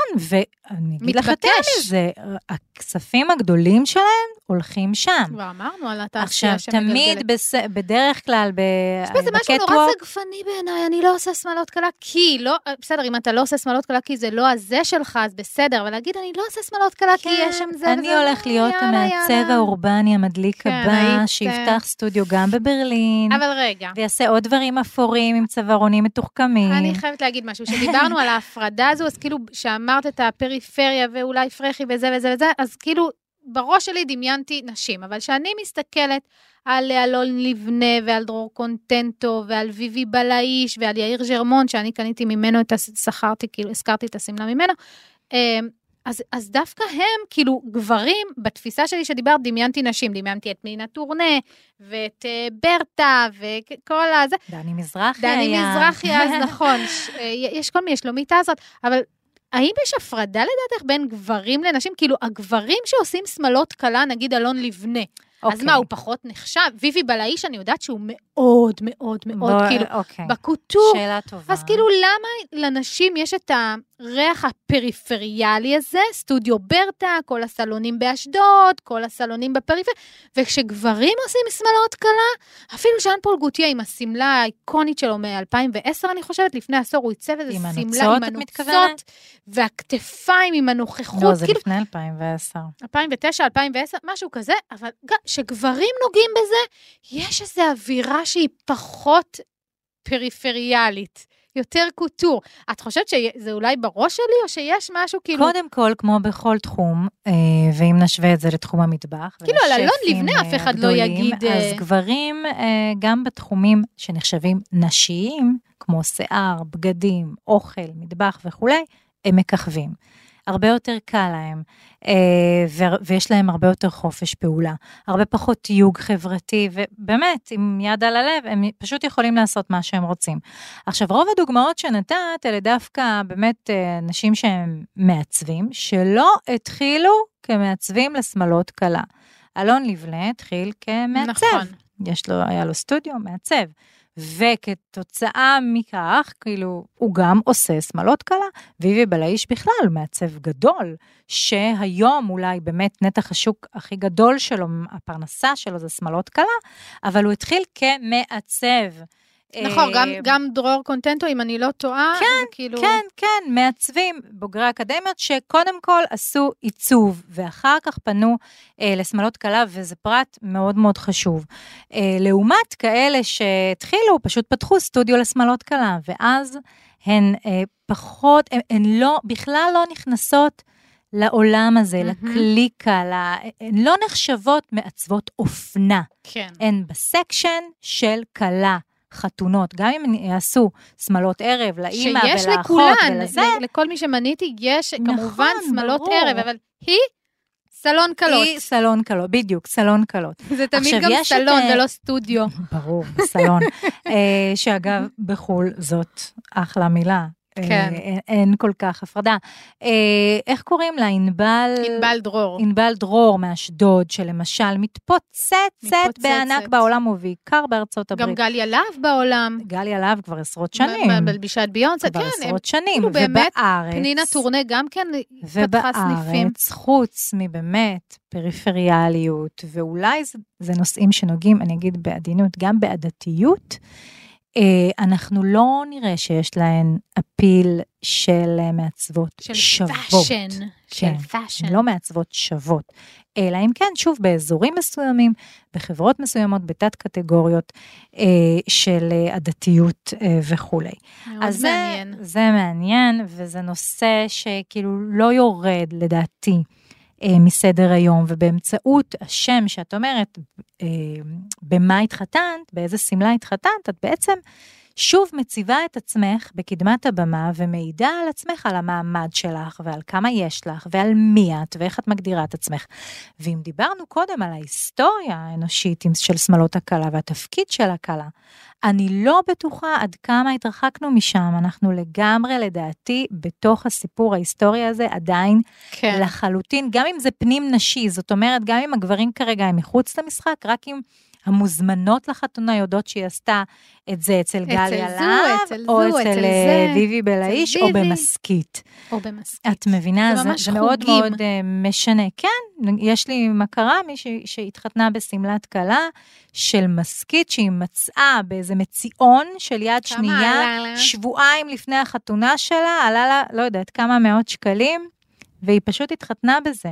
ואני אגיד לך יותר. מזה, הכספים הגדולים שלהם הולכים שם. כבר אמרנו על התעשייה עכשיו, תמיד, בס... בדרך כלל, ב... יש בזה משהו נורא זגפני בעיניי, אני לא עושה שמלות קלה כי, לא, בסדר, אם אתה לא עושה שמלות קלה כי זה לא הזה שלך, אז בסדר, אבל להגיד, אני לא עושה שמלות קלה כי יש שם זה אני וזה, הולך להיות המעצב. האורבני המדליק כן, הבא, היית, שיפתח סטודיו גם בברלין, אבל רגע, ויעשה עוד דברים אפורים עם צווארונים מתוחכמים. אני חייבת להגיד משהו, שדיברנו על ההפרדה הזו, אז כאילו, שאמרת את הפריפריה ואולי פרחי וזה וזה וזה, אז כאילו, בראש שלי דמיינתי נשים, אבל כשאני מסתכלת על אלון לבנה ועל דרור קונטנטו ועל ויבי בלאיש ועל יאיר ז'רמון, שאני קניתי ממנו את, הס- שכרתי, כאילו, הזכרתי את השמלה ממנו, אמ, אז, אז דווקא הם, כאילו, גברים, בתפיסה שלי שדיברת, דמיינתי נשים, דמיינתי את מינה טורנה, ואת אה, ברטה, וכל הזה, דני מזרחי דני היה. מזרחי אז, נכון, ש- אה, יש כל מיני, שלומית הזאת, אבל האם יש הפרדה לדעתך בין גברים לנשים? כאילו, הגברים שעושים שמלות קלה, נגיד אלון לבנה, אז אוקיי. מה, הוא פחות נחשב? ויבי בלאיש, אני יודעת שהוא מאוד מאוד מאוד, בוא- כאילו, אוקיי. בקוטור. שאלה טובה. אז כאילו, למה לנשים יש את ה... הריח הפריפריאלי הזה, סטודיו ברטה, כל הסלונים באשדוד, כל הסלונים בפריפריה, וכשגברים עושים שמלות קלה, אפילו ז'אן פול גוטיה עם השמלה האיקונית שלו מ-2010, אני חושבת, לפני עשור הוא עיצב איזה שמלה עם הנוצות? והכתפיים עם הנוכחות, לא, זה כאילו, לפני 2010. 2009, 2010, משהו כזה, אבל כשגברים נוגעים בזה, יש איזו אווירה שהיא פחות פריפריאלית, יותר קוטור. את חושבת שזה אולי בראש שלי, או שיש משהו כאילו... קודם כל, כמו בכל תחום, אה, ואם נשווה את זה לתחום המטבח, כאילו, על אלון לבנה אף אה, אחד לא הגדולים, יגיד, אה, אז גברים, אה, גם בתחומים שנחשבים נשיים, כמו שיער, בגדים, אוכל, מטבח וכולי, הם מככבים. הרבה יותר קל להם, אה, ויש להם הרבה יותר חופש פעולה, הרבה פחות תיוג חברתי, ובאמת, עם יד על הלב, הם פשוט יכולים לעשות מה שהם רוצים. עכשיו, רוב הדוגמאות שנתת, אלה דווקא באמת אה, נשים שהם מעצבים, שלא התחילו כמעצבים לשמלות קלה. אלון לבנה התחיל כמעצב. נכון. יש לו, היה לו סטודיו, מעצב. וכתוצאה מכך, כאילו, הוא גם עושה שמלות קלה. ויבי בלאיש בכלל מעצב גדול, שהיום אולי באמת נתח השוק הכי גדול שלו, הפרנסה שלו זה שמלות קלה, אבל הוא התחיל כמעצב. נכון, אה, גם, גם דרור קונטנטו, אם אני לא טועה, כן, זה כאילו... כן, כן, מעצבים, בוגרי אקדמיות, שקודם כל עשו עיצוב, ואחר כך פנו אה, לשמלות קלה, וזה פרט מאוד מאוד חשוב. אה, לעומת כאלה שהתחילו, פשוט פתחו סטודיו לשמלות קלה, ואז הן אה, פחות, הן, הן לא, בכלל לא נכנסות לעולם הזה, מהמם. לקליקה, לה, הן לא נחשבות מעצבות אופנה. כן. הן בסקשן של כלה. חתונות, גם אם יעשו שמלות ערב לאימא שיש ולאחות לכולן, ולזה, ל- לכל מי שמניתי, יש נכון, כמובן שמלות. ערב, אבל היא סלון קלות. היא סלון קלות, בדיוק, סלון קלות. זה תמיד גם יש את, סלון אה, ולא סטודיו. ברור, סלון. אה, שאגב, בחו"ל זאת אחלה מילה. אה, כן. אין, אין כל כך הפרדה. אה, איך קוראים לה? ענבל... ענבל דרור. ענבל דרור מאשדוד, שלמשל מתפוצצת מתפוצצת. בענק בעולם ובעיקר בארצות גם הברית. גליה להב בעולם. גליה להב כבר עשרות שנים. בלבישת ביונסה, כבר כן. הם- עשרות שנים. כאילו באמת, ובארץ... פנינה טורנה גם כן פתחה סניפים. ובארץ, חוץ מבאמת פריפריאליות, ואולי זה, זה נושאים שנוגעים, אני אגיד בעדינות, גם בעדתיות, אה, אנחנו לא נראה שיש להן appeal של אה, מעצבות של שוות. fashion. של כן, fashion. הן לא מעצבות שוות. אלא אם כן, שוב, באזורים מסוימים, בחברות מסוימות, בתת קטגוריות אה, של אה, עדתיות אה, וכולי. מאוד אז זה, מעניין. זה מעניין, וזה נושא שכאילו לא יורד, לדעתי, אה, מסדר היום, ובאמצעות השם שאת אומרת, אה, במה התחתנת, באיזה שמלה התחתנת, את בעצם שוב מציבה את עצמך בקדמת הבמה ומעידה על עצמך, על המעמד שלך ועל כמה יש לך ועל מי את ואיך את מגדירה את עצמך. ואם דיברנו קודם על ההיסטוריה האנושית של שמאלות הכלה והתפקיד של הכלה, אני לא בטוחה עד כמה התרחקנו משם, אנחנו לגמרי, לדעתי, בתוך הסיפור ההיסטורי הזה עדיין כן. לחלוטין, גם אם זה פנים נשי, זאת אומרת, גם אם הגברים כרגע הם מחוץ למשחק, רק אם המוזמנות לחתונה יודעות שהיא עשתה את זה אצל אצל להב, אצל או זו, אצל אצל אה, זה, ויבי בלעיש, או. במסכית. או במסכית. את מבינה? זה זה, זה מאוד. מאוד uh, משנה. כן, יש לי מכרה, מישהי שהתחתנה בשמלת כלה של מסכית שהיא מצאה באיזה מציאון של יד שנייה, עלה? שבועיים לפני החתונה שלה, עלה לה, לא יודעת, כמה מאות שקלים, והיא פשוט התחתנה בזה.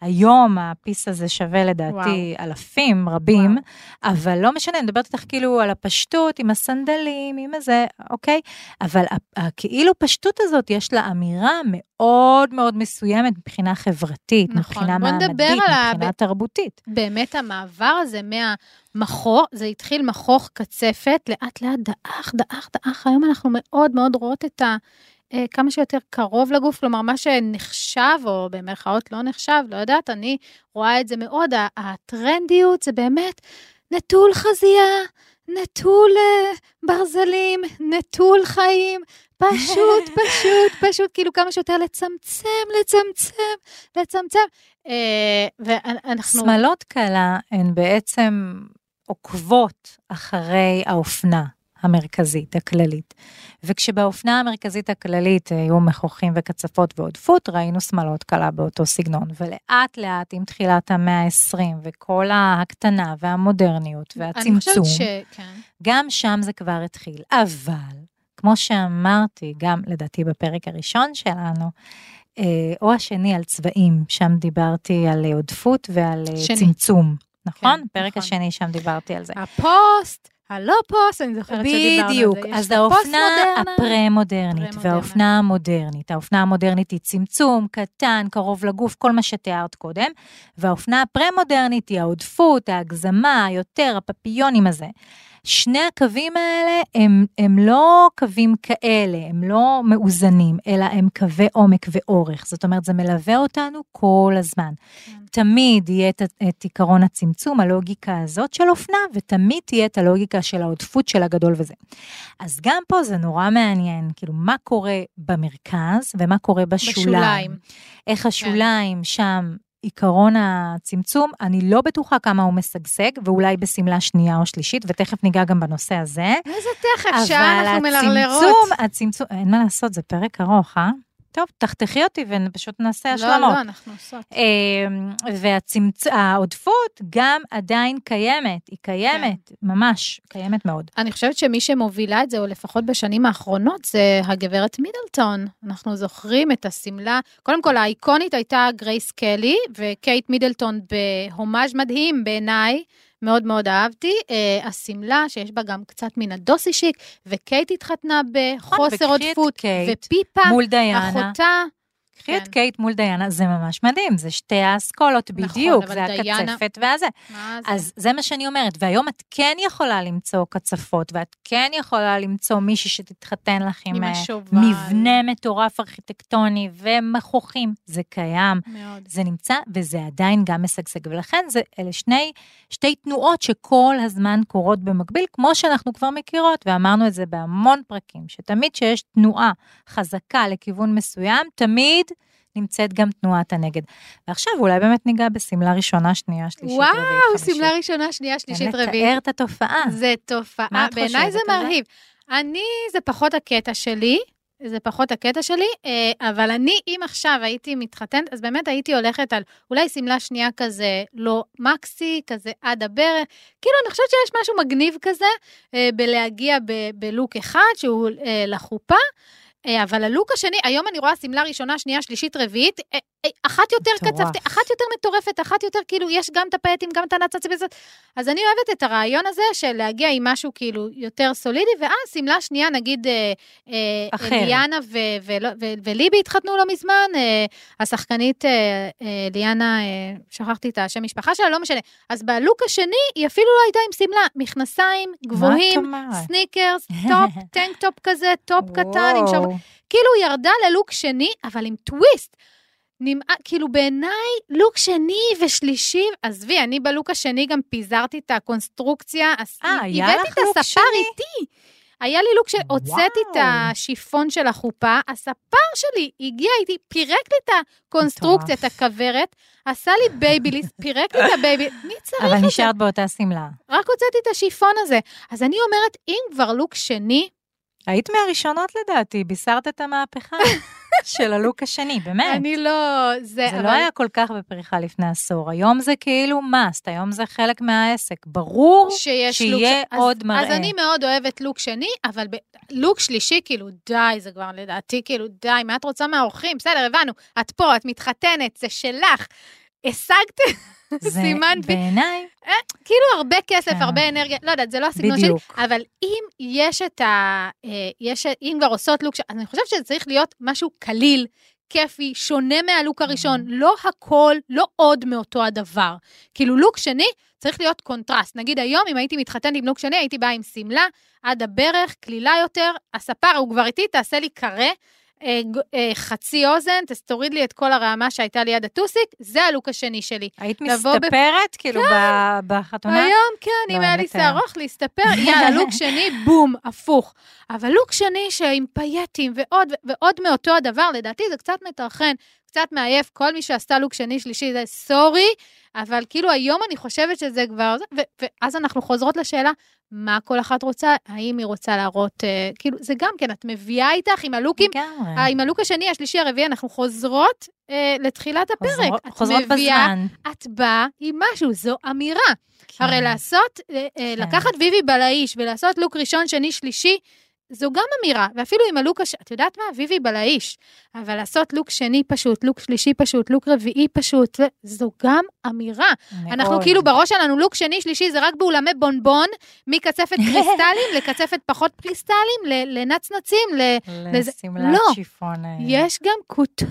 היום הפיס הזה שווה לדעתי וואו. אלפים רבים, וואו. אבל לא משנה, אני מדברת איתך כאילו על הפשטות, עם הסנדלים, עם הזה, אוקיי? אבל הכאילו פשטות הזאת, יש לה אמירה מאוד מאוד מסוימת מבחינה חברתית, נכון. מבחינה מעמדית, מבחינה ב... תרבותית. באמת המעבר הזה מהמכוך, זה התחיל מכוך קצפת, לאט לאט דעך, דעך, דעך, היום אנחנו מאוד מאוד רואות את ה... כמה שיותר קרוב לגוף, כלומר, מה שנחשב, או במרכאות לא נחשב, לא יודעת, אני רואה את זה מאוד, הטרנדיות זה באמת נטול חזייה, נטול ברזלים, נטול חיים, פשוט, פשוט, פשוט, כאילו כמה שיותר לצמצם, לצמצם, לצמצם. ואנחנו... שמלות קלה הן בעצם עוקבות אחרי האופנה. המרכזית, הכללית. וכשבאופנה המרכזית הכללית היו מכוחים וקצפות ועודפות, ראינו שמלות קלה באותו סגנון. ולאט לאט, עם תחילת המאה ה-20 וכל ההקטנה והמודרניות והצמצום, אני חושבת ש... כן. גם שם זה כבר התחיל. אבל, כמו שאמרתי, גם לדעתי בפרק הראשון שלנו, אה, או השני על צבעים, שם דיברתי על עודפות ועל אה, שני. צמצום. נכון? כן, פרק נכון. השני שם דיברתי על זה. הפוסט, הלא פוסט, אני זוכרת שדיברנו על זה. בדיוק, אז האופנה. הפרה-מודרנית. והאופנה המודרנית. האופנה המודרנית היא צמצום, קטן, קרוב לגוף, כל מה שתיארת קודם, והאופנה הפרה-מודרנית היא העודפות, ההגזמה, היותר, הפפיונים הזה. שני הקווים האלה הם, הם לא קווים כאלה, הם לא מאוזנים, אלא הם קווי עומק ואורך. זאת אומרת, זה מלווה אותנו כל הזמן. כן. תמיד יהיה את, את עיקרון הצמצום, הלוגיקה הזאת של אופנה, ותמיד תהיה את הלוגיקה של העודפות של הגדול וזה. אז גם פה זה נורא מעניין, כאילו, מה קורה במרכז ומה קורה בשוליים. בשוליים. איך השוליים שם, עיקרון הצמצום, אני לא בטוחה כמה הוא משגשג, ואולי בשמלה שנייה או שלישית, ותכף ניגע גם בנושא הזה. איזה תכף, שעה אנחנו מלרלרות. הצמצום, הצמצום, אין מה לעשות, זה פרק ארוך, אה? טוב, תחתכי אותי ופשוט נעשה לא, השלמות. לא, אנחנו עושות. והעודפות גם עדיין קיימת, היא קיימת, ממש, קיימת מאוד. אני חושבת שמי שמובילה את זה, או לפחות בשנים האחרונות, זה הגברת מידלטון. אנחנו זוכרים את השמלה, קודם כל האיקונית הייתה גרייס קלי, וקייט מידלטון בהומאז' מדהים בעיניי. מאוד מאוד אהבתי, אה, השמלה שיש בה גם קצת מן הדוסי שיק, וקייט התחתנה בחוסר עודפות, ופיפה, מול דיאנה. אחותה, קחי את כן. קייט מול דיאנה, זה ממש מדהים, זה שתי האסכולות נכון, בדיוק, זה דיאנה- הקצפת והזה. מה זה? אז זה מה שאני אומרת, והיום את כן יכולה למצוא קצפות, ואת כן יכולה למצוא מישהי שתתחתן לך עם, עם אה, השובל. מבנה מטורף ארכיטקטוני ומכוחים, זה קיים. מאוד. זה נמצא וזה עדיין גם משגשג, ולכן זה, אלה שני, שתי תנועות שכל הזמן קורות במקביל, כמו שאנחנו כבר מכירות, ואמרנו את זה בהמון פרקים, שתמיד שיש תנועה חזקה לכיוון מסוים, תמיד נמצאת גם תנועת הנגד. ועכשיו אולי באמת ניגע בשמלה ראשונה, שנייה, שלישית, רביעית, וואו, חמישית. שמלה ראשונה, שנייה, שלישית, תן רביעית. לתאר את התופעה. זה תופעה, בעיניי זה? מרהיב. אני, זה פחות הקטע שלי, זה פחות הקטע שלי, אה, אבל אני, אם עכשיו הייתי מתחתנת, אז באמת הייתי הולכת על אולי שמלה שנייה כזה, לא מקסי, כזה עד הברך. כאילו, אני חושבת שיש משהו מגניב כזה אה, בלהגיע בלוק אחד, שהוא אה, לחופה. אה, אבל הלוק השני, היום אני רואה שמלה ראשונה, שנייה, שלישית, רביעית, אה, אחת יותר. קצפתי, אחת יותר מטורפת, אחת יותר, כאילו, יש גם את הפייטים, גם את הנצצים הזאת. אז אני אוהבת את הרעיון הזה של להגיע עם משהו כאילו יותר סולידי, ואז שמלה שנייה, נגיד אה, אה, אחרת. ליאנה ו- ולא- ו- וליבי התחתנו לא מזמן, אה, השחקנית ליאנה, שכחתי את השם משפחה שלה, לא משנה. אז בלוק השני, היא אפילו לא הייתה עם שמלה, מכנסיים גבוהים? סניקרס, טופ, טנק טופ כזה, טופ קטן, עם שוב... כאילו ירדה ללוק שני, אבל עם טוויסט. נמע, כאילו בעיניי, לוק שני ושלישי, עזבי, אני בלוק השני גם פיזרתי את הקונסטרוקציה, אה, הבאתי את הספר? איתי. היה לי לוק שהוצאתי את. השיפון של החופה, הספר שלי הגיע איתי, פירק לי את הקונסטרוקציה, את. הכוורת, עשה לי בייביליס, פירק לי את הבייביליס, מי צריך אבל את זה? נשארת באותה שמלה. רק הוצאתי את השיפון הזה. אז אני אומרת, אם כבר לוק שני, היית מהראשונות לדעתי, בישרת את המהפכה של הלוק השני, באמת. אני לא... זה, זה אבל... לא היה כל כך בפריחה לפני עשור, היום זה כאילו must, היום זה חלק מהעסק. ברור שיש שיהיה לוק... עוד אז, מראה. אז אני מאוד אוהבת לוק שני, אבל ב... לוק שלישי, כאילו, די, זה כבר לדעתי, כאילו, די, מה את רוצה מהאורחים? בסדר, הבנו, את פה, את מתחתנת, זה שלך. השגת, סימן וי. בעיניי, כאילו הרבה כסף, כן. הרבה אנרגיה, לא יודעת, זה לא הסגנון שלי. אבל אם יש את ה... אה, יש, אם כבר עושות לוק, אני חושבת שזה צריך להיות משהו קליל, כיפי, שונה מהלוק הראשון, Mm-hmm. לא הכל, לא עוד מאותו הדבר. כאילו, לוק שני צריך להיות קונטרסט. נגיד היום, אם הייתי מתחתנת עם לוק שני, הייתי באה עם שמלה עד הברך, קלילה יותר, הספר, הוא כבר איתי, תעשה לי קארה. אה, אה, חצי אוזן, תס- תוריד לי את כל הרעמה שהייתה ליד הטוסיק, זה הלוק השני שלי. היית ב- מסתפרת כאילו ב- בחתונה? היום כן, לא, אם היה לי. שיער ארוך, להסתפר, יאללה, לוק שני, בום, הפוך. אבל לוק שני שעם פייטים ועוד ועוד מאותו הדבר, לדעתי זה קצת מטרחן, קצת מעייף, כל מי שעשתה לוק שני, שלישי, זה סורי, אבל כאילו היום אני חושבת שזה כבר, ו- ואז אנחנו חוזרות לשאלה, מה כל אחת רוצה, האם היא רוצה להראות, אה, כאילו, זה גם כן, את מביאה איתך עם הלוקים. אה, עם הלוק השני, השלישי, הרביעי, אנחנו חוזרות אה, לתחילת הפרק. חוזרות- את חוזרות מביאה, בזמן. את באה עם משהו, זו אמירה. כן. הרי לעשות, אה, אה, כן. לקחת ויבי בלאיש ולעשות לוק ראשון, שני, שלישי, זו גם אמירה, ואפילו עם הלוק הש... את יודעת מה? ויבי בלאיש. אבל לעשות לוק שני פשוט, לוק שלישי פשוט, לוק רביעי פשוט, זו גם אמירה. אנחנו מאוד. כאילו בראש שלנו, לוק שני, שלישי, זה רק באולמי בונבון, מקצפת קריסטלים לקצפת פחות קריסטלים, לנצנצים, ל... לזה- לשמלת לא. שיפון. אה, יש גם כותוב,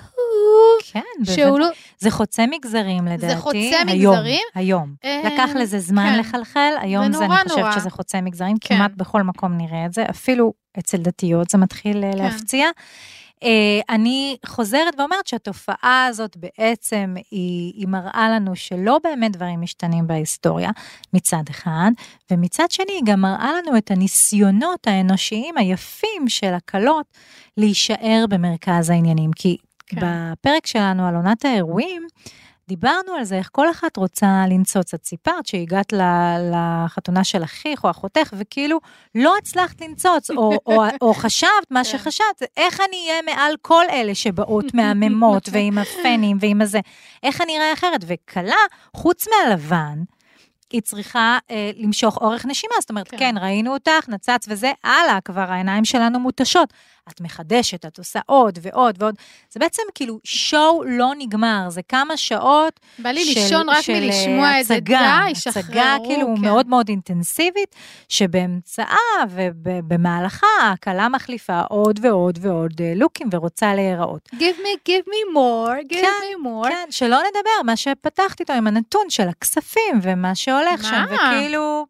כן, שהוא. לא... זה חוצה מגזרים לדעתי. חוצה היום, מגזרים? היום. אה, לקח לזה זמן כן. לחלחל, היום זה, אני חושבת נורא. שזה חוצה מגזרים, כן. כמעט בכל מקום נראה את זה, אפילו אצל דתיות זה מתחיל אה, כן. להפציע. אה, אני חוזרת ואומרת שהתופעה הזאת בעצם היא, היא מראה לנו שלא באמת דברים משתנים בהיסטוריה, מצד אחד, ומצד שני היא גם מראה לנו את הניסיונות האנושיים היפים של הקלות להישאר במרכז העניינים. כי כן. בפרק שלנו על עונת האירועים, דיברנו על זה, איך כל אחת רוצה לנצוץ. את סיפרת שהגעת לחתונה של אחיך או אחותך, וכאילו לא הצלחת לנצוץ, או, או, או חשבת מה כן. שחשבת, איך אני אהיה מעל כל אלה שבאות מהממות, ועם הפנים ועם הזה, איך אני אראה אחרת? וכלה, חוץ מהלבן, היא צריכה אה, למשוך אורך נשימה, זאת אומרת, כן. כן. כן, ראינו אותך, נצץ וזה, הלאה, כבר העיניים שלנו מותשות. את מחדשת, את עושה עוד ועוד ועוד. זה בעצם כאילו שואו לא נגמר, זה כמה שעות בא לי של- לישון רק של, מלשמוע את זה, די, שחררו. הצגה כאילו כן. מאוד מאוד אינטנסיבית, שבאמצעה ובמהלכה הכלה מחליפה עוד ועוד ועוד אה, לוקים ורוצה להיראות. Give me, give me more, give כן, me more. כן, שלא נדבר, מה שפתחת איתו עם הנתון של הכספים ומה שהולך מה? שם, וכאילו,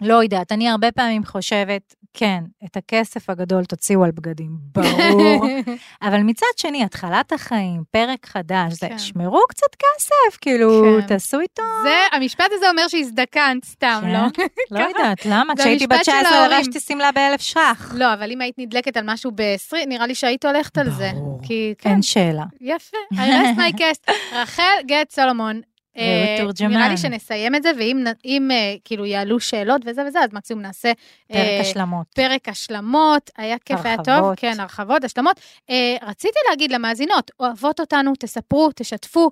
לא יודעת, אני הרבה פעמים חושבת, כן, את הכסף הגדול תוציאו על בגדים, ברור, אבל מצד שני, התחלת החיים, פרק חדש, זה, כן. שמרו קצת כסף, כאילו, כן. תעשו איתו, זה, המשפט הזה אומר שהזדקנת, סתם, כן. לא? לא? יודעת, למה? זה כשהייתי בת המשפט של 19 ההורים. לבשתי שמלה באלף ש"ח. לא, אבל אם היית נדלקת על משהו ב-20, נראה לי שהיית הולכת על זה. ברור. כי, כן, אין שאלה. יפה, I rest my case. רחל גט סולומון. אה. נראה לי שנסיים את זה, ואם אה, כאילו יעלו שאלות וזה וזה, אז מקסימום נעשה פרק אה, השלמות. פרק השלמות, היה כיף, היה טוב, הרחבות. כן, הרחבות, השלמות. רציתי להגיד למאזינות, אוהבות אותנו, תספרו, תשתפו,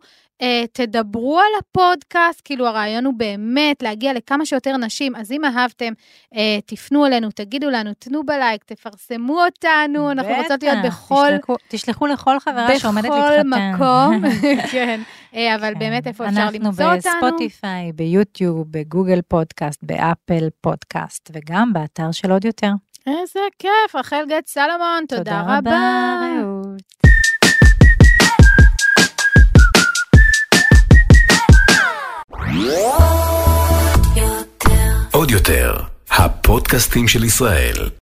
תדברו על הפודקאסט, כאילו הרעיון הוא באמת להגיע לכמה שיותר נשים, אז אם אהבתם, אה, תפנו אלינו, תגידו לנו, תנו בלייק, תפרסמו אותנו, אנחנו רוצות להיות בכל... תשלחו- לכל חברה שעומדת להתחתן. בכל מקום, כן. אבל. באמת, איפה אפשר למצוא אנחנו אותנו? בספוטיפיי, ביוטיוב, בגוגל פודקאסט, באפל פודקאסט, וגם באתר של עוד יותר. איזה כיף, רחל גט סלומון, תודה רבה. רעות. עוד יותר, הפודקאסטים של ישראל.